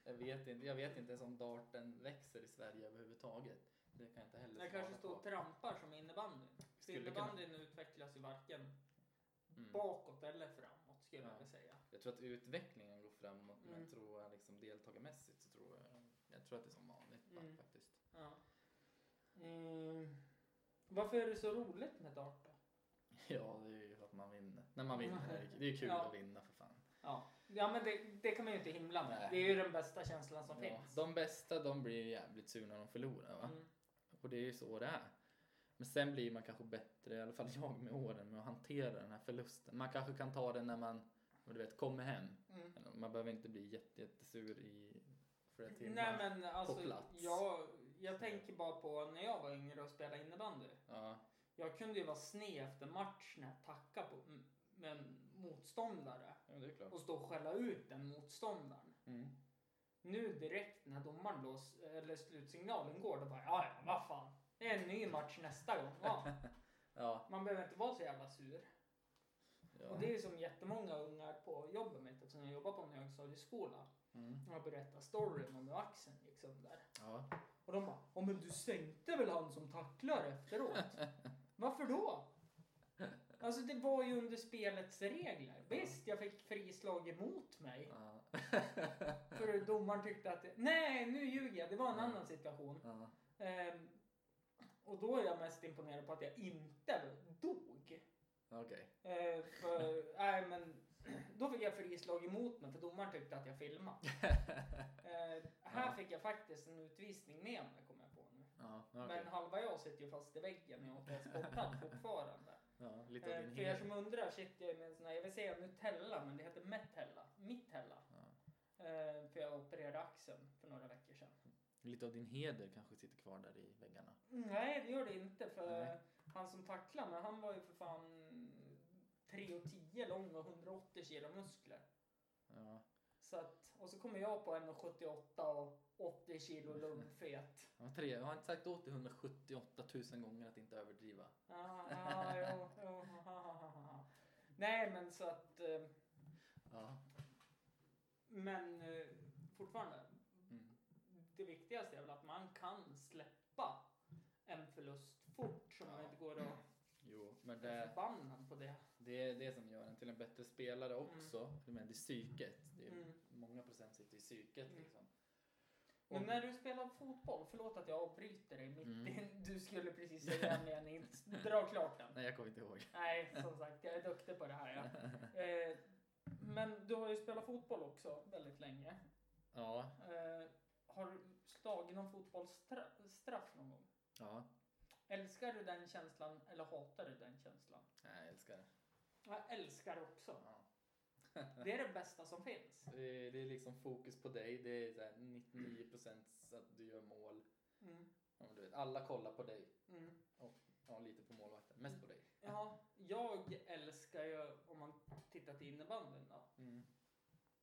jag, vet inte, jag vet inte ens om darten växer i Sverige överhuvudtaget. Det kan jag inte heller svara kanske står på. trampar som innebandyn. Skulle kunna- innebandyn utvecklas ju varken Mm. bakåt eller framåt skulle Ja. jag vilja säga. Jag tror att utvecklingen går framåt, men Mm. tror jag liksom deltagarmässigt så tror jag, jag tror att det är som vanligt Mm. faktiskt. Ja. Mm. Varför är det så roligt med dart då? Ja, det är ju för att man vinner. När man vinner, det- det är ju kul Ja. att vinna för fan. Ja, ja men det, det kan man ju inte himla med. Nej. Det är ju den bästa känslan som Ja, finns. de bästa, de blir jävligt sura när de förlorar va? Mm. Och det är ju så det är. Men sen blir man kanske bättre, i alla fall jag med åren, med att hantera den här förlusten. Man kanske kan ta den när man, du vet, kommer hem. Mm. Man behöver inte bli jätte, jättesur i flera timmar. Nej men alltså, plats. jag, jag tänker bara på när jag var yngre och spelade innebandy. Ja, Jag kunde ju vara sned efter match när jag tackade på, med en motståndare ja och stå och skälla ut den motståndaren. Mm. Nu direkt när domaren blås, eller slutsignalen går, då bara ja, ja, vad fan. Det är en ny match nästa gång. Ja, Ja, man behöver inte vara så jävla sur. Ja. Och det är som jättemånga ungar på jobbet mitt, eftersom jag jobbar på en högstadieskola. Mm. Jag berättar storyn om axeln gick sönder. Ja. Och de bara, ja men du sänkte väl han som tacklar efteråt? Varför då? Alltså det var ju under spelets regler. Visst, jag fick frislag emot mig. Ja. För domaren tyckte att, nej nu ljuger jag, det var en annan situation. Ehm, och då är jag mest imponerad på att jag inte dog. Okej. Ehm, för, nej men, då fick jag frislag emot mig för domaren tyckte att jag filmade. Ehm, här Ja. fick jag faktiskt en utvisning med mig, kommer jag på nu. Ja, okej. Men halva jag sitter ju fast i väggen och jag har inte ens spottat fortfarande. Ja, lite av Eh, din för er heder. som undrar sitter jag med en sån här, jag vill säga Nutella, men det heter Metella. Mittella. Ja. Eh, för jag opererade axeln för några veckor sedan. Lite av din heder kanske sitter kvar där i väggarna. Nej, det gör det inte. För Nej. han som tacklade mig, han var ju för fan 3,10 lång och 180 kilo muskler. Ja. Så att, och så kommer jag på 1,78 och 80 kilo lumpfet. Jag har, tre, jag har inte sagt åt dig 178 000 gånger att inte överdriva. Ah, ah, jo, jo. Nej, men så att... eh, Ja. Men eh, fortfarande, Mm. det viktigaste är väl att man kan släppa en förlust fort man Ja. inte går och Jo, men det, förbannad på det. Det är det som gör en till en bättre spelare också. Men det är psyket. Det är Mm. Många procent sitter i psyket Mm. liksom. Men när du spelar fotboll, förlåt att jag avbryter dig mitt Mm. du skulle precis säga en mening, dra klart den. Nej, jag kommer inte ihåg. Nej, som sagt, jag är duktig på det här. Ja. Eh, Men du har ju spelat fotboll också väldigt länge. Ja, Eh, har du slagit någon fotbollsstraff någon gång? ja. Älskar du den känslan eller hatar du den känslan? Nej, jag älskar det. Jag älskar också. Ja. Det är det bästa som finns. Det är, det är liksom fokus på dig. Det är så här 99% att du gör mål. Mm. Ja, du vet, alla kollar på dig. Mm. Ja, lite på målvakten. Mest på dig. Ja, jag älskar ju om man tittar till innebandyn då. Mm.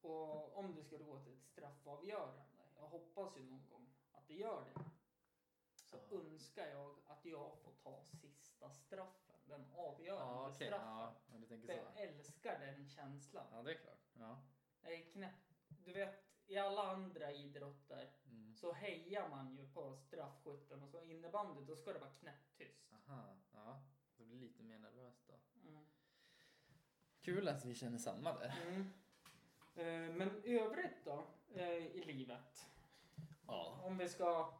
Och om det skulle gå till ett straffavgörande. Jag hoppas ju någon gång att det gör det. Så önskar jag att jag får ta sista straffen. Den avgörande Ja, okej. straffen. Du tänker så. jag älskar den känslan. Ja, det är klart. Ja. Jag är knäpp. Du vet, i alla andra idrotter Mm. så hejar man ju på straffskytten och så innebandy då ska det vara knäpptyst. Aha, ja. Så blir lite mer nervöst då. Mm. Kul att vi känner samma där. Mm. Eh, Men övrigt då eh, i livet? Ja. Om vi ska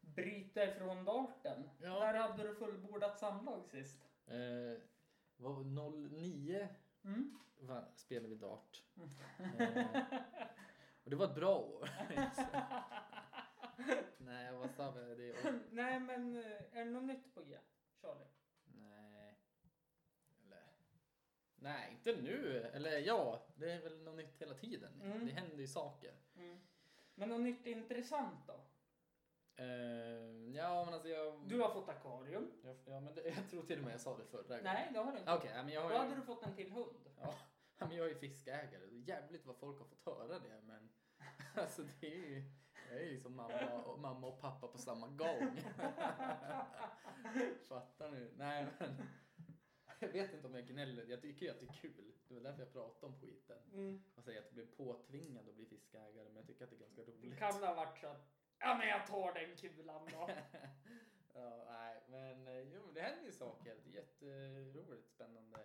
bryta ifrån darten. Ja. När hade du fullbordat samlag sist? Eh, 09 Mm. va, spelade vi dart. Eh, och det var ett bra år. Nej, vad sa vi? Det är, Nej men eh, är det något nytt på G? Charlie? nej. Eller. Nej, inte nu. Eller ja, det är väl något nytt hela tiden. Mm. Det händer ju saker. Mm. Men något nytt intressant då? Eh, ja, men alltså jag... Du har fått akvarium. jag ja, men det, jag tror till och med jag sa det förra gången. Nej det har du inte. Okej, ja, men jag har Då ju... hade du fått en till hund. Ja, men jag är ju fiskägare. Det är Jävligt vad folk har fått höra det. Men alltså det är ju... Jag är ju som mamma och, mamma och pappa på samma gång. Fattar ni? Nej men. Jag vet inte om jag gnäller. Jag tycker ju att det är kul. Det var därför jag pratade om skiten. Mm. Och säga att jag blev påtvingad att bli fiskägare. Men jag tycker att det är ganska Det roligt. kan ha varit så att Ja men jag tar den kulan då. ja, nej, men eh, jo, men det händer ju saker. Det är jätteroligt, spännande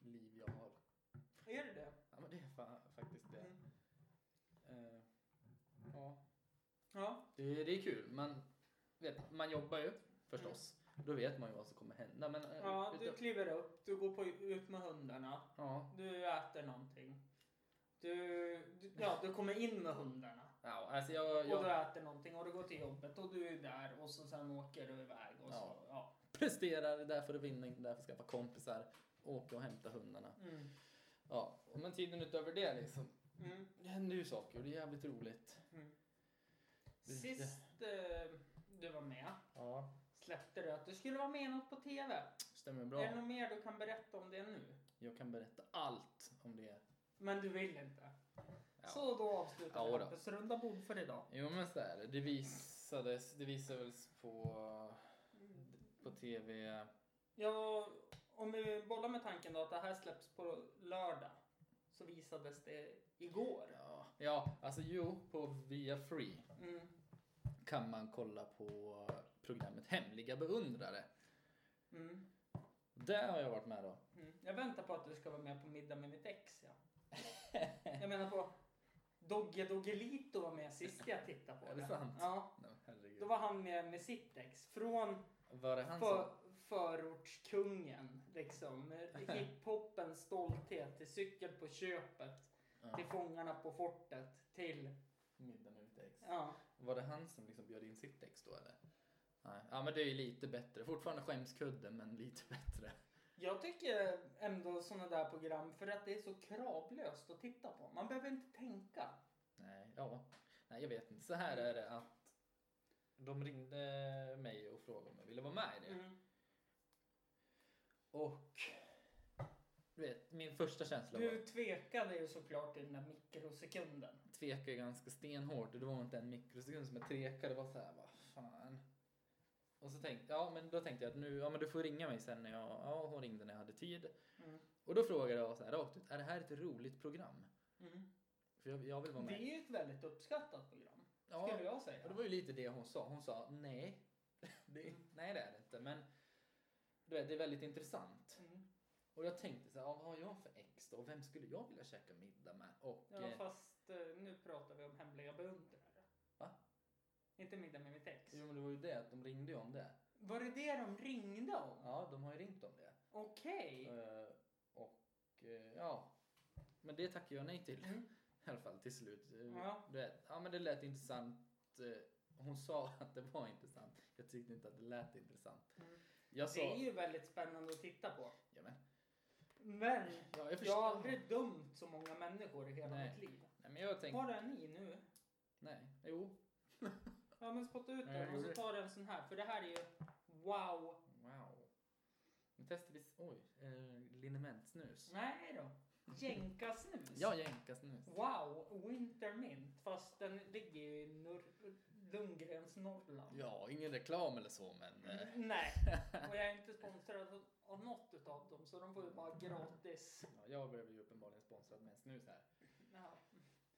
liv jag har. Är det det? Ja, men det är fa- faktiskt det. Mm. Eh, ja, Ja. det, det är kul. Man, vet, man jobbar ju förstås. Då vet man ju vad som kommer hända. Men, eh, Ja, du kliver upp, du går på, ut med hundarna, ja, du äter någonting. Du, du, ja, du kommer in med hundarna. Ja, alltså jag, Och du jag äter någonting och du går till jobbet och du är där och så sen åker du iväg och så. Ja. Ja. presterar, är där för att vinna, inte där för att skaffa kompisar. Åka och hämta hundarna. Mm. Ja, men tiden utöver det liksom. Mm. Det händer ju saker och det är jävligt roligt. Mm. Det- Sist eh, du var med Ja, släppte du att du skulle vara med i något på TV. stämmer bra. Är det något mer du kan berätta om det nu? Jag kan berätta allt om det. Men du vill inte? Ja. Så då avslutar Ja, vi då. Hampus runda bord för idag. Jo men så är det. Det visades, det visades på, på TV. Ja, om vi bollar med tanken då att det här släpps på lördag så visades det igår. Ja, ja alltså jo, på Via Free Mm. kan man kolla på programmet Hemliga beundrare. Mm. Där har jag varit med då. Mm. Jag väntar på att du ska vara med på middag med mitt ex. Ja. Jag menar på Dogge Doggelito var med sist jag tittade på Är det sant? Ja, herregud. då var han med med sitt ex. Från Var det han för, som... förortskungen, liksom. Hiphopens stolthet till cykel på köpet, Ja, till Fångarna på fortet, till... middag med mitt ex. Ja. Var det han som liksom bjöd in sitt ex då eller? Nej. Ja men det är ju lite bättre. Fortfarande skämskudde men lite bättre. Jag tycker ändå sådana där program, för att det är så kravlöst att titta på. Man behöver inte tänka. Nej, ja. Nej, jag vet inte. Så här är det att de ringde mig och frågade om jag ville vara med i det. Mm. Och du vet, min första känsla var Du tvekade ju såklart i den där mikrosekunden. tveka ganska stenhårt och det var inte en mikrosekund som jag tvekade. Det var så här, vad fan. Och så tänkte ja men då tänkte jag att nu, ja men du får ringa mig sen när jag, ja hon ringde när jag hade tid. Mm. Och då frågade jag så här rakt ut, är det här ett roligt program? Mm. För jag, jag vill vara Det med. är ju ett väldigt uppskattat program, Ja, skulle jag och säga. det var ju lite det hon sa. Hon sa nej. Det, nej det är det inte men du vet, det är väldigt intressant. Mm. Och jag tänkte så här, ja, vad har jag för ex då? Och vem skulle jag vilja käka middag med? Och, Ja, eh, fast eh, nu pratar vi om hemliga beundrare. Va? Inte middag med mitt ex. jo men det var ju det, att de ringde ju om det. Var det det de ringde om? Ja, de har ju ringt om det. Okej. Eh, och eh, ja, men det tackar jag nej till. Mm. I alla fall till slut. Eh, Ja. Du vet, ja men det lät intressant. Eh, Hon sa att det var intressant. Jag tyckte inte att det lät intressant. Mm. Jag sa... Det är ju väldigt spännande att titta på. Ja, men, Men ja, jag jag förstår. har aldrig dömt så många människor i hela Nej. mitt liv. Nej, men jag tänkte... Var är ni nu? Nej, jo. Ja men spotta ut den och så tar du en sån här. För det här är ju wow. Wow. Nu testar vi... Oj, eh, linnementsnus. Nej då. Jänkasnus. Ja, jänkasnus. Wow, Wintermint. Fast den ligger ju i Nor- Lundgrens Norrland. Ja, ingen reklam eller så, men... eh, Nej, och jag är inte sponsrad av något utav dem så de får ju bara gratis. Ja, jag blev ju uppenbarligen sponsrad med en snus här. Ja.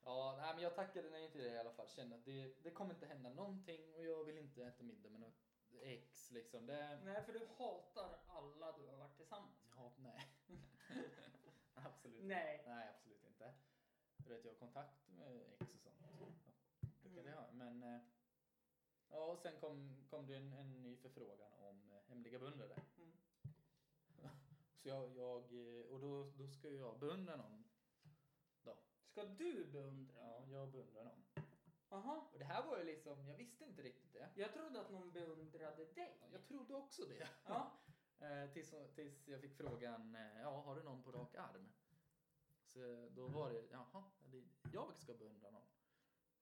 Ja, nej, men jag tackade nej till det i alla fall. Kände att det, det kommer inte hända någonting och jag vill inte äta middag med något ex liksom. Det... Nej, för du hatar alla du har varit tillsammans med. Ja, nej. absolut Nej. Nej, absolut inte. Jag vet, jag har kontakt med ex och sånt. Ja, det kan Mm. jag ha. Men... eh, Ja, och sen kom, kom det en, en ny förfrågan om eh, hemliga beundrare. Mm. Så jag, jag eh, och då, då ska jag beundra någon. Ska du beundra? Ja, jag beundrar någon. Aha. Och det här var ju liksom, jag visste inte riktigt det. Jag trodde att någon beundrade dig. Jag trodde också det. Ja. Eh, tills, tills jag fick frågan, eh, ja har du någon på rak arm? Så då var det, jaha, jag ska beundra någon.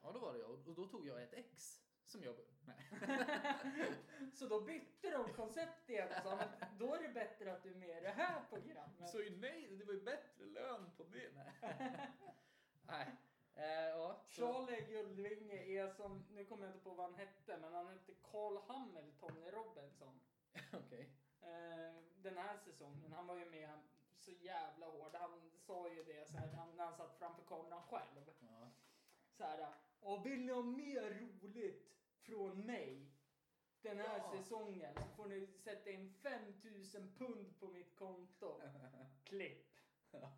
Ja då var det jag och då tog jag ett ex som jag Nej. Så då bytte de koncept igen och sa men då är det bättre att du är med i det här programmet. Så nej, det var ju bättre lön på det. Nej. nej. Eh, ja, så, Charlie Guldvinge är som, nu kommer jag inte på vad han hette, men han hette Carl Hamilton i Robinson. okej. Eh, den här säsongen. Han var ju med så jävla hård. Han sa ju det så här, han, när han satt framför kameran själv. Ja. Så här, och vill ni ha mer roligt från mig den här Ja. säsongen så får ni sätta in 5000 pund på mitt konto. Klipp. Ja.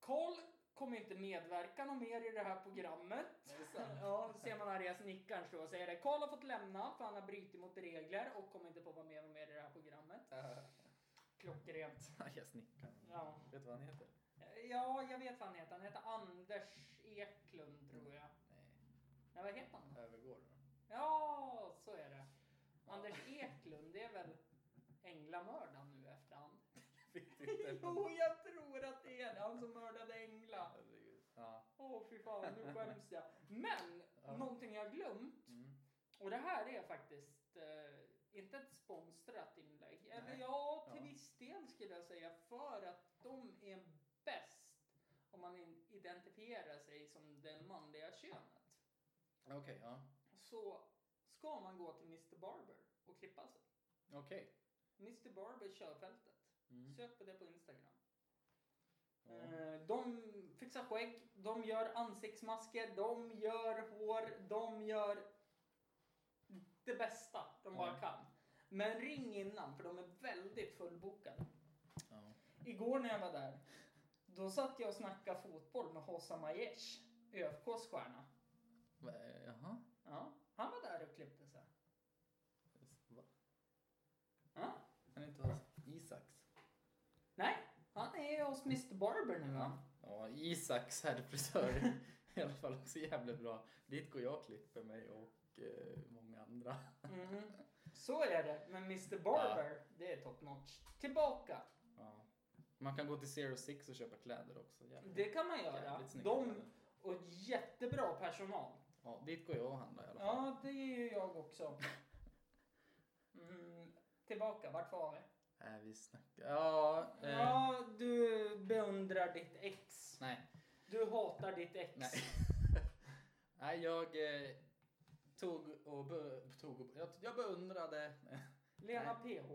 Karl kommer inte medverka något mer i det här programmet. Det? Ja, ser man Arias nickaren stå och säger det. Karl har fått lämna för han har brutit mot regler och kommer inte få vara med mer i det här programmet. Klockrent. jag snickar. Ja. Vet du vad han heter? Ja, jag vet vad han heter. Han heter Anders Eklund tror jag. Nej, Nej, vad heter han då? övergår då. Ja, så är det. Anders Eklund, det är väl änglamördaren? Jo, jag tror att det är det. Han som mördade Engla. Herregud. Ja. Åh, fy fan, nu skäms jag. Men, Ja. någonting jag glömt. Mm. Och det här är faktiskt eh, inte ett sponsrat inlägg. Eller Nej. ja, till Ja. viss del skulle jag säga. För att de är bäst om man identifierar sig som det manliga könet. Okej, ja. Så ska man gå till Mr Barber och klippa sig. Okej. Mr Barber körfältet. Mm. Sök på det på Instagram. Eh, De fixar skägg, de gör ansiktsmasker, de gör hår, de gör det bästa de bara kan. Men ring innan för de är väldigt fullbokade. Igår när jag var där, då satt jag och snackade fotboll med Hossa Majesh, ÖFKs stjärna. Jaha. Ja, han var där och klippte sig. Va? Ja. Kan inte Isaks? Nej, han är hos Mr Barber nu va? Ja, Isaks herrfrisör i alla fall också jävligt bra. Dit går jag och klipper mig och eh, många andra. Mm. Så är det, men Mr Barber, det är top notch. Tillbaka. Ja. Man kan gå till Zero Six och köpa kläder också. Jävligt, Det kan man göra. De kläder. och jättebra personal. Ja, dit går jag och handlar i alla fall. Ja, det är ju jag också. Mm, tillbaka, vart var vi? Äh, vi snackar... Ja, eh, Ja, du beundrar ditt ex. Nej. Du hatar ditt ex. Nej. Nej, jag eh, tog och... Be, tog och jag, jag beundrade... Lena Nej. PH.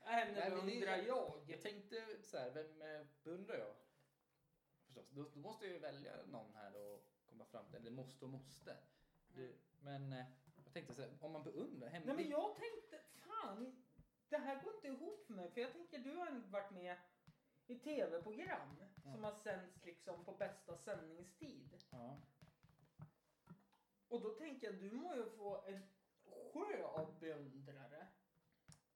Henne Nej, beundrar jag. Jag tänkte så här, vem eh, beundrar jag? Förstås, då, då måste jag ju välja någon här och komma fram till, eller måste och måste. Det, men eh, jag tänkte så här, om man beundrar hemlig... Nej men jag tänkte, fan, det här går inte ihop för mig. För jag tänker, du har varit med i tv-program Ja. som har sänds liksom på bästa sändningstid. Ja. Och då tänker jag, du må ju få en sjö av beundrare.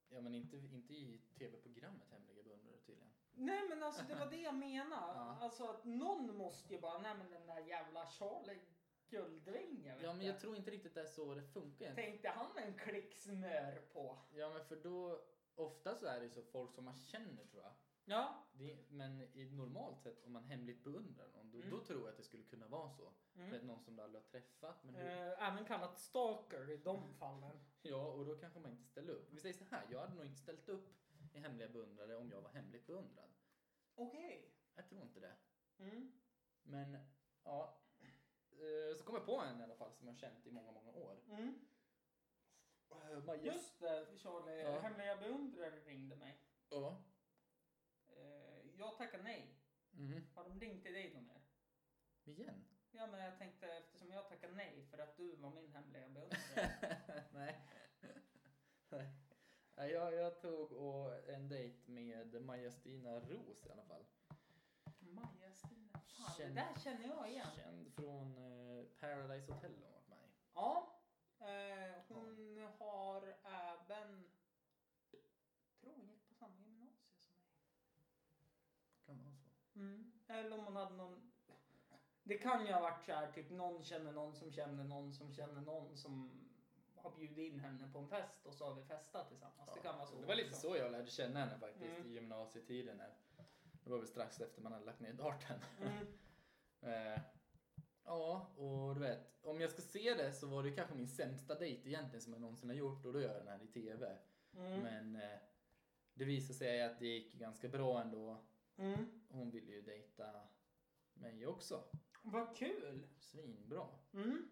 Ja, men inte, inte i tv-programmet Hemliga beundrare tydligen. Nej men alltså det var det jag menade. Ja. Alltså att någon måste ju bara, nej men den där jävla Charlie Guldvinge. Ja, men jag tror inte riktigt det är så det funkar egentligen. Tänkte han en klick smör på? Ja, men för då, ofta så är det så folk som man känner tror jag. Ja. Det, men i normalt sett om man hemligt beundrar någon, då, Mm. då tror jag att det skulle kunna vara så. Mm. Vet, någon som du aldrig har träffat. Men hur, Eh, även kallat stalker i de fallen. Ja, och då kanske man inte ställer upp. Vi säger så här, jag hade nog inte ställt upp i hemliga beundrare om jag var hemligt beundrad. Okej. Jag tror inte det. Mm. Men ja, så kom jag på en i alla fall som jag känt i många, många år. Mm. Eh, Maja- Just det, Charlie. Ja. Hemliga beundrare ringde mig. Ja. Eh, jag tackade nej. Mhm. Har de ringt till dig någon mer? Igen? Ja, men jag tänkte eftersom jag tackade nej för att du var min hemliga beundrare. Nej. Nej. Jag, jag tog och en dejt med Maja-Stina Ros i alla fall. Maja-Stina. Fan, det Känd- där känner jag igen. Känd från eh, Paradise Hotel har varit med. Ja. Eh, hon har även... tror hon gick på samma gymnasie som mig. Kan vara så. Mm. Eller om hon hade någon... Det kan ju ha varit så här, typ någon känner någon som känner någon som känner någon som har bjudit in henne på en fest och så har vi festat tillsammans. Det kan vara så. Det var lite så jag lärde känna henne faktiskt Mm. i gymnasietiden. Det var väl strax efter man hade lagt ner darten. Mm. Eh, ja, och du vet, om jag ska se det så var det kanske min sämsta dejt egentligen som jag någonsin har gjort och då gör jag den här i TV. Mm. Men eh, det visade sig att det gick ganska bra ändå. Mm. Hon ville ju dejta mig också. Vad kul! Svinbra. Mm.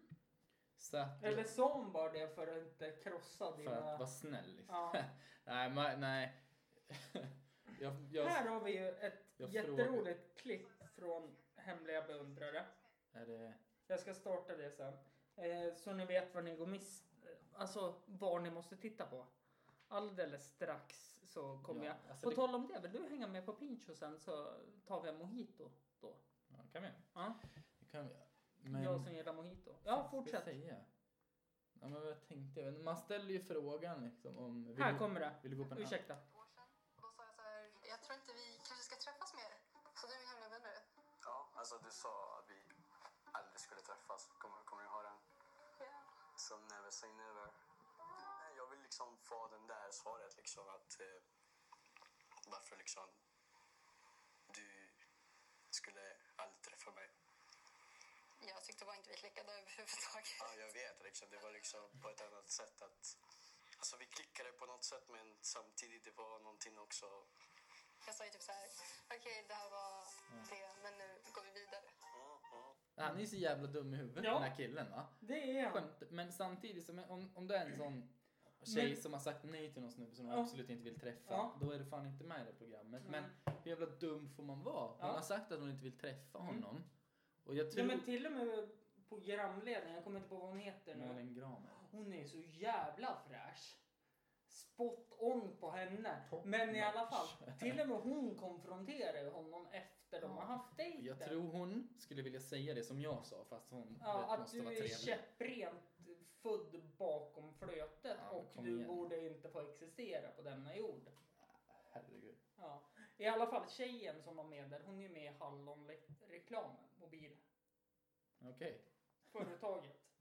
Så att, Eller hon bara det för att inte krossa för dina... att vara snäll liksom. Ja. nej, ma- nej. jag, jag, Här har vi ju ett jätteroligt klipp från Hemliga beundrare. är det, Jag ska starta det sen. Eh, så ni vet vad ni går miss... Alltså vad ni måste titta på. Alldeles strax så kommer Ja, jag... alltså På det- tal om det, vill du hänga med på Pincho sen så tar vi en mojito då? ja, kan vi. Ja, Det kan vi. Men, jag som gillar mojito. Ja, fortsätt. Ja, men vad tänkte jag? Man ställer ju frågan liksom om... Här du, kommer det. Vill du gå på en Ursäkta. år alltså du sa att vi aldrig skulle träffas. Kommer, kommer du ihåg den? Ja. So never say never. Nej, Jag vill liksom få den där svaret liksom att eh, varför liksom du skulle aldrig träffa mig. Jag tyckte bara inte vi klickade överhuvudtaget. Ja, jag vet liksom. Det var liksom på ett annat sätt att Alltså vi klickade på något sätt men samtidigt det var någonting också. Jag sa ju typ så här, okej det här var det, men nu går vi vidare. Mm, mm. Han är ju så jävla dum i huvudet Ja. den här killen va? Det är han. Skämt, men samtidigt, som, om, om det är en sån tjej Men- som har sagt nej till någon snubbe som hon Ja. absolut inte vill träffa, Ja. då är det fan inte med i det programmet. Mm. Men hur jävla dum får man vara? Hon Ja. har sagt att hon inte vill träffa Mm. honom. Och jag Ja, tror... men till och med programledaren, jag kommer inte på vad hon heter nu. Malin Gramer. Hon är så jävla fräsch. Spot on på henne. Top Men i alla notch. fall, till och med hon konfronterar honom efter de har haft dejten. Jag tror hon skulle vilja säga det som jag sa fast hon Ja, vet, att måste du vara är trevlig. käpprent född bakom flötet Ja, och du igen. borde inte få existera på denna jord. Herregud. Ja. I alla fall tjejen som var med där, hon är ju med i Hallonreklamen, mobilföretaget. Okej.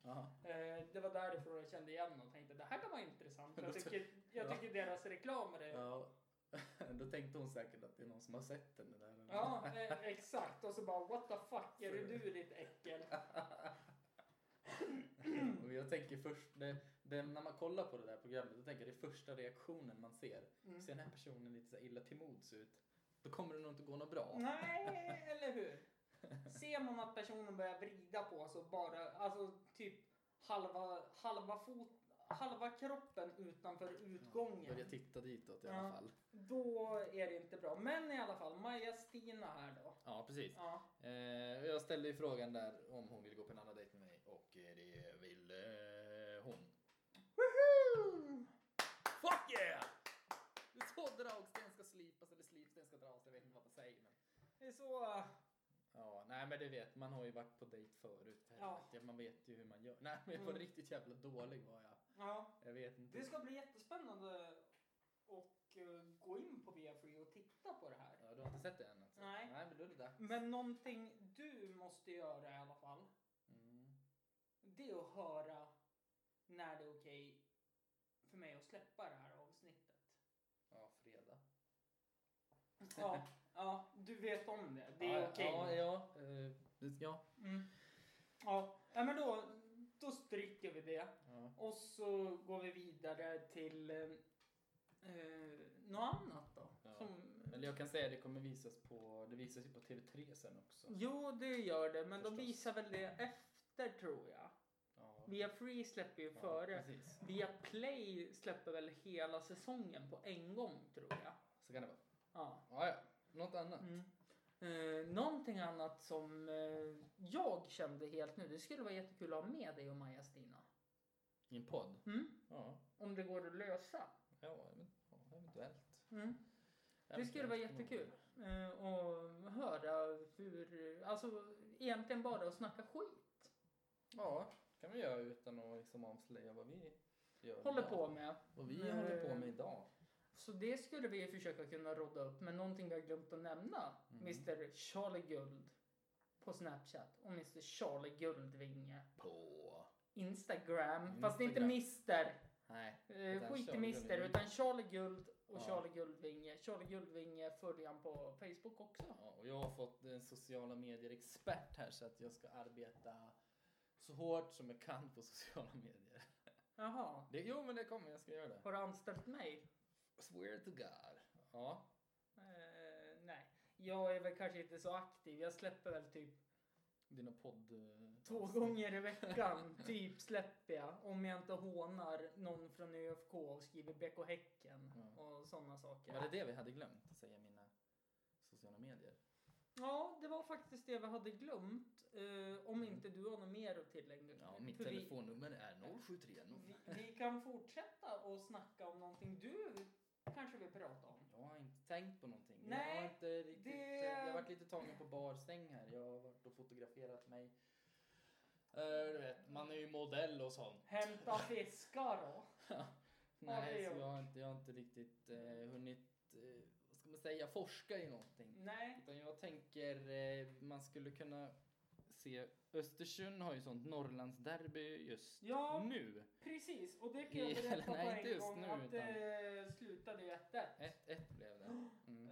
Jaha. Eh, det var därifrån jag kände igen och tänkte det här kan vara intressant. Jag tycker, jag Ja. tycker deras reklamer är... Ja. Då tänkte hon säkert att det är någon som har sett henne där. eller? Ja, eh, exakt. Och så bara what the fuck är det du ditt äckel? Och jag tänker först, det, det, när man kollar på det där programmet, då tänker jag det är första reaktionen man ser. Mm. Ser den här personen lite så här illa till mods ut, då kommer det nog inte gå något bra. Nej, eller hur? Ser man att personen börjar vrida på sig bara, alltså typ halva, halva fot, halva kroppen utanför utgången. Börja titta ditåt i Ja. alla fall. Då är det inte bra. Men i alla fall, Maja-Stina här då. Ja, precis. Ja. Eh, jag ställde ju frågan där om hon vill gå på en annan dejt med mig och eh, det vill eh, hon. Woohoo! Fuck yeah! Det är så dragsten ska slipas eller slipsten ska dras, jag vet inte vad man säger men. Det är så... Ja, nej men det vet man har ju varit på dejt förut. för Ja. Man vet ju hur man gör. Nej men jag var Mm. riktigt jävla dålig var jag. Ja. Jag vet inte. Det ska bli jättespännande att titta på det här. Ja, du har inte sett det än alltså? Nej. Nej, men då är det dags. Men någonting du måste göra i alla fall. Mm. Det är att höra när det är okej för mig att släppa det här avsnittet. Ja, fredag. Ja, ja du vet om det. Det är ja, okej. Ja, ja. eh, det- ja. Mm. Ja, ja, men då, då stryker vi det. Och så går vi vidare till eh, eh, något annat då. Ja. Som, Eller jag kan säga att det kommer visas på, det visas ju på TV3 sen också. jo, det gör det, men de Förstås. visar väl det efter tror jag. Ja. Via Free släpper ju Ja, före. Precis. Via Play släpper väl hela säsongen på en gång tror jag. Så kan det vara. Ja. Ja, ja. Något annat? Mm. Eh, någonting annat som eh, jag kände helt nu, det skulle vara jättekul att ha med dig och Maja-Stina. I en podd? Mm? Ja. Om det går att lösa. Ja, men- ja, eventuellt. Mm. Det skulle vara jättekul. Eh, och höra hur, alltså egentligen bara att snacka skit. Ja, kan vi göra utan att liksom avslöja vad vi gör Håller idag. på med. Vad vi Eh, håller på med idag. Så det skulle vi försöka kunna rodda upp. Men någonting vi har glömt att nämna. Mm. Mr Charlie Guld på Snapchat och Mr Charlie Guldvinge På... Instagram. Fast inte Instagram. Mister. Nej. Eh, utan skit i Mister utan Charlie Guld och Ja. Charlie Guldvinge. Charlie Guldvinge följer han på Facebook också. Ja, och jag har fått en sociala medier-expert här så att jag ska arbeta så hårt som jag kan på sociala medier. Jaha. Det, jo, men det kommer jag ska göra det. Har du anställt mig? Swear to God. Ja. Eh, nej. Jag är väl kanske inte så aktiv. Jag släpper väl typ Dina podd... eh, två gånger i veckan. typ släpper jag. Om jag inte hånar någon från ÖFK och skriver BK Häcken Ja. och sådana saker. Var det det vi hade glömt att säga mina sociala medier? Ja, det var faktiskt det vi hade glömt. Eh, om inte du har något mer att tillägga. Ja, mitt För vi- telefonnummer är 073 Vi, vi kan fortsätta och snacka om någonting du kanske vill prata om. Jag har inte tänkt på någonting. jag Nej, har inte riktigt... det- Jag har varit lite tagen på bar stäng här. Jag har varit och fotograferat mig. Eh, du vet, man är ju modell och sånt. Hämta fiskar då. Nej, så jag har inte, jag har inte riktigt eh, hunnit, eh, vad ska man säga, forska i någonting. Nej. Utan jag tänker man skulle kunna se, Östersund har ju sånt Norrlandsderby just Ja. nu. Precis, och det kan jag berätta på nej, en inte just gång nu, att utan- det slutade i 1-1. 1-1 blev det. Mm. Eh,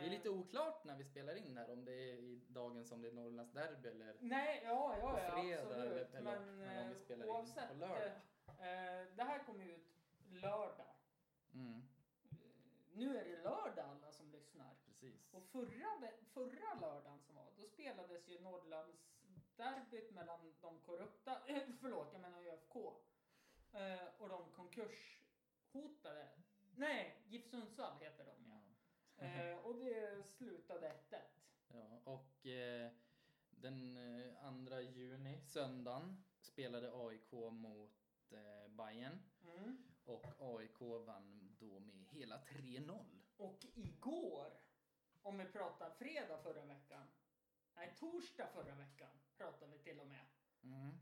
Det är lite oklart när vi spelar in här om det är i dagen som det är Norrlandsderby eller Nej, ja, ja, på ja fredag absolut. eller, eller, Men eller om vi eh, spelar oavsett. in på lördag. eh, det här kommer ut lördag. Mm, Eh, nu är det lördag alla som lyssnar. precis. Och förra, förra lördagen som var, då spelades ju Norrlandsderbyt mellan de korrupta, förlåt jag menar ÖFK, eh, och de konkurshotade. Nej, GIF Sundsvall heter de ja. Eh, och det slutade 1-1. Ja, och eh, den eh, 2 juni, söndagen, spelade AIK mot eh, Bayern Mm. och AIK vann då med hela 3-0. Och igår, om vi pratar fredag förra veckan, nej torsdag förra veckan pratade vi till och med. Mm.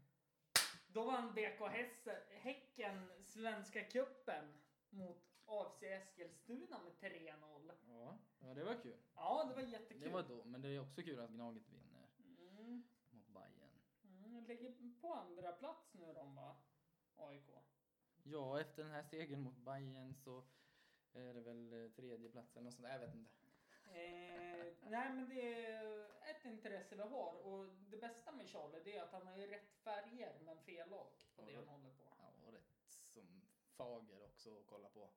Då vann BK Hässe- Häcken Svenska Cupen mot AFC Eskilstuna med 3-0. Ja, ja, det var kul. Ja, det var jättekul. Det var då, men det är också kul att Gnaget vinner Mm. mot Bayern. Mm, ligger på andra plats nu de va? AIK. Ja, efter den här segern mot Bayern så är det väl eh, tredje platsen och sånt. Jag vet inte. Eh, nej men det är ett intresse vi har och det bästa med Charlie det är att han har ju rätt färger men fel lag på det Ja. han håller på. Ja, och rätt som fager också att kolla på.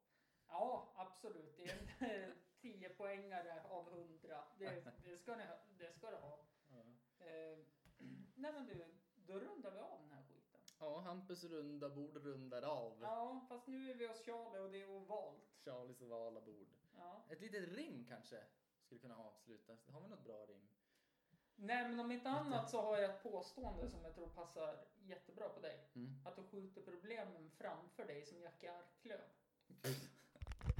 Ja, absolut. Det är en 10 poängare av 100. Det, det, ska, ni, det ska du ha. Eh, nej men du, då rundar vi av den här skiten. Ja, Hampus runda bord rundar av. Ja, fast nu är vi hos Charlie och det är ovalt. Charlies ovala bord. Ja. Ett litet rim kanske skulle kunna avslutas. Har vi något bra rim? Nej men om inte annat så har jag ett påstående som jag tror passar jättebra på dig. Mm. Att du skjuter problemen framför dig som Jackie Arklöv.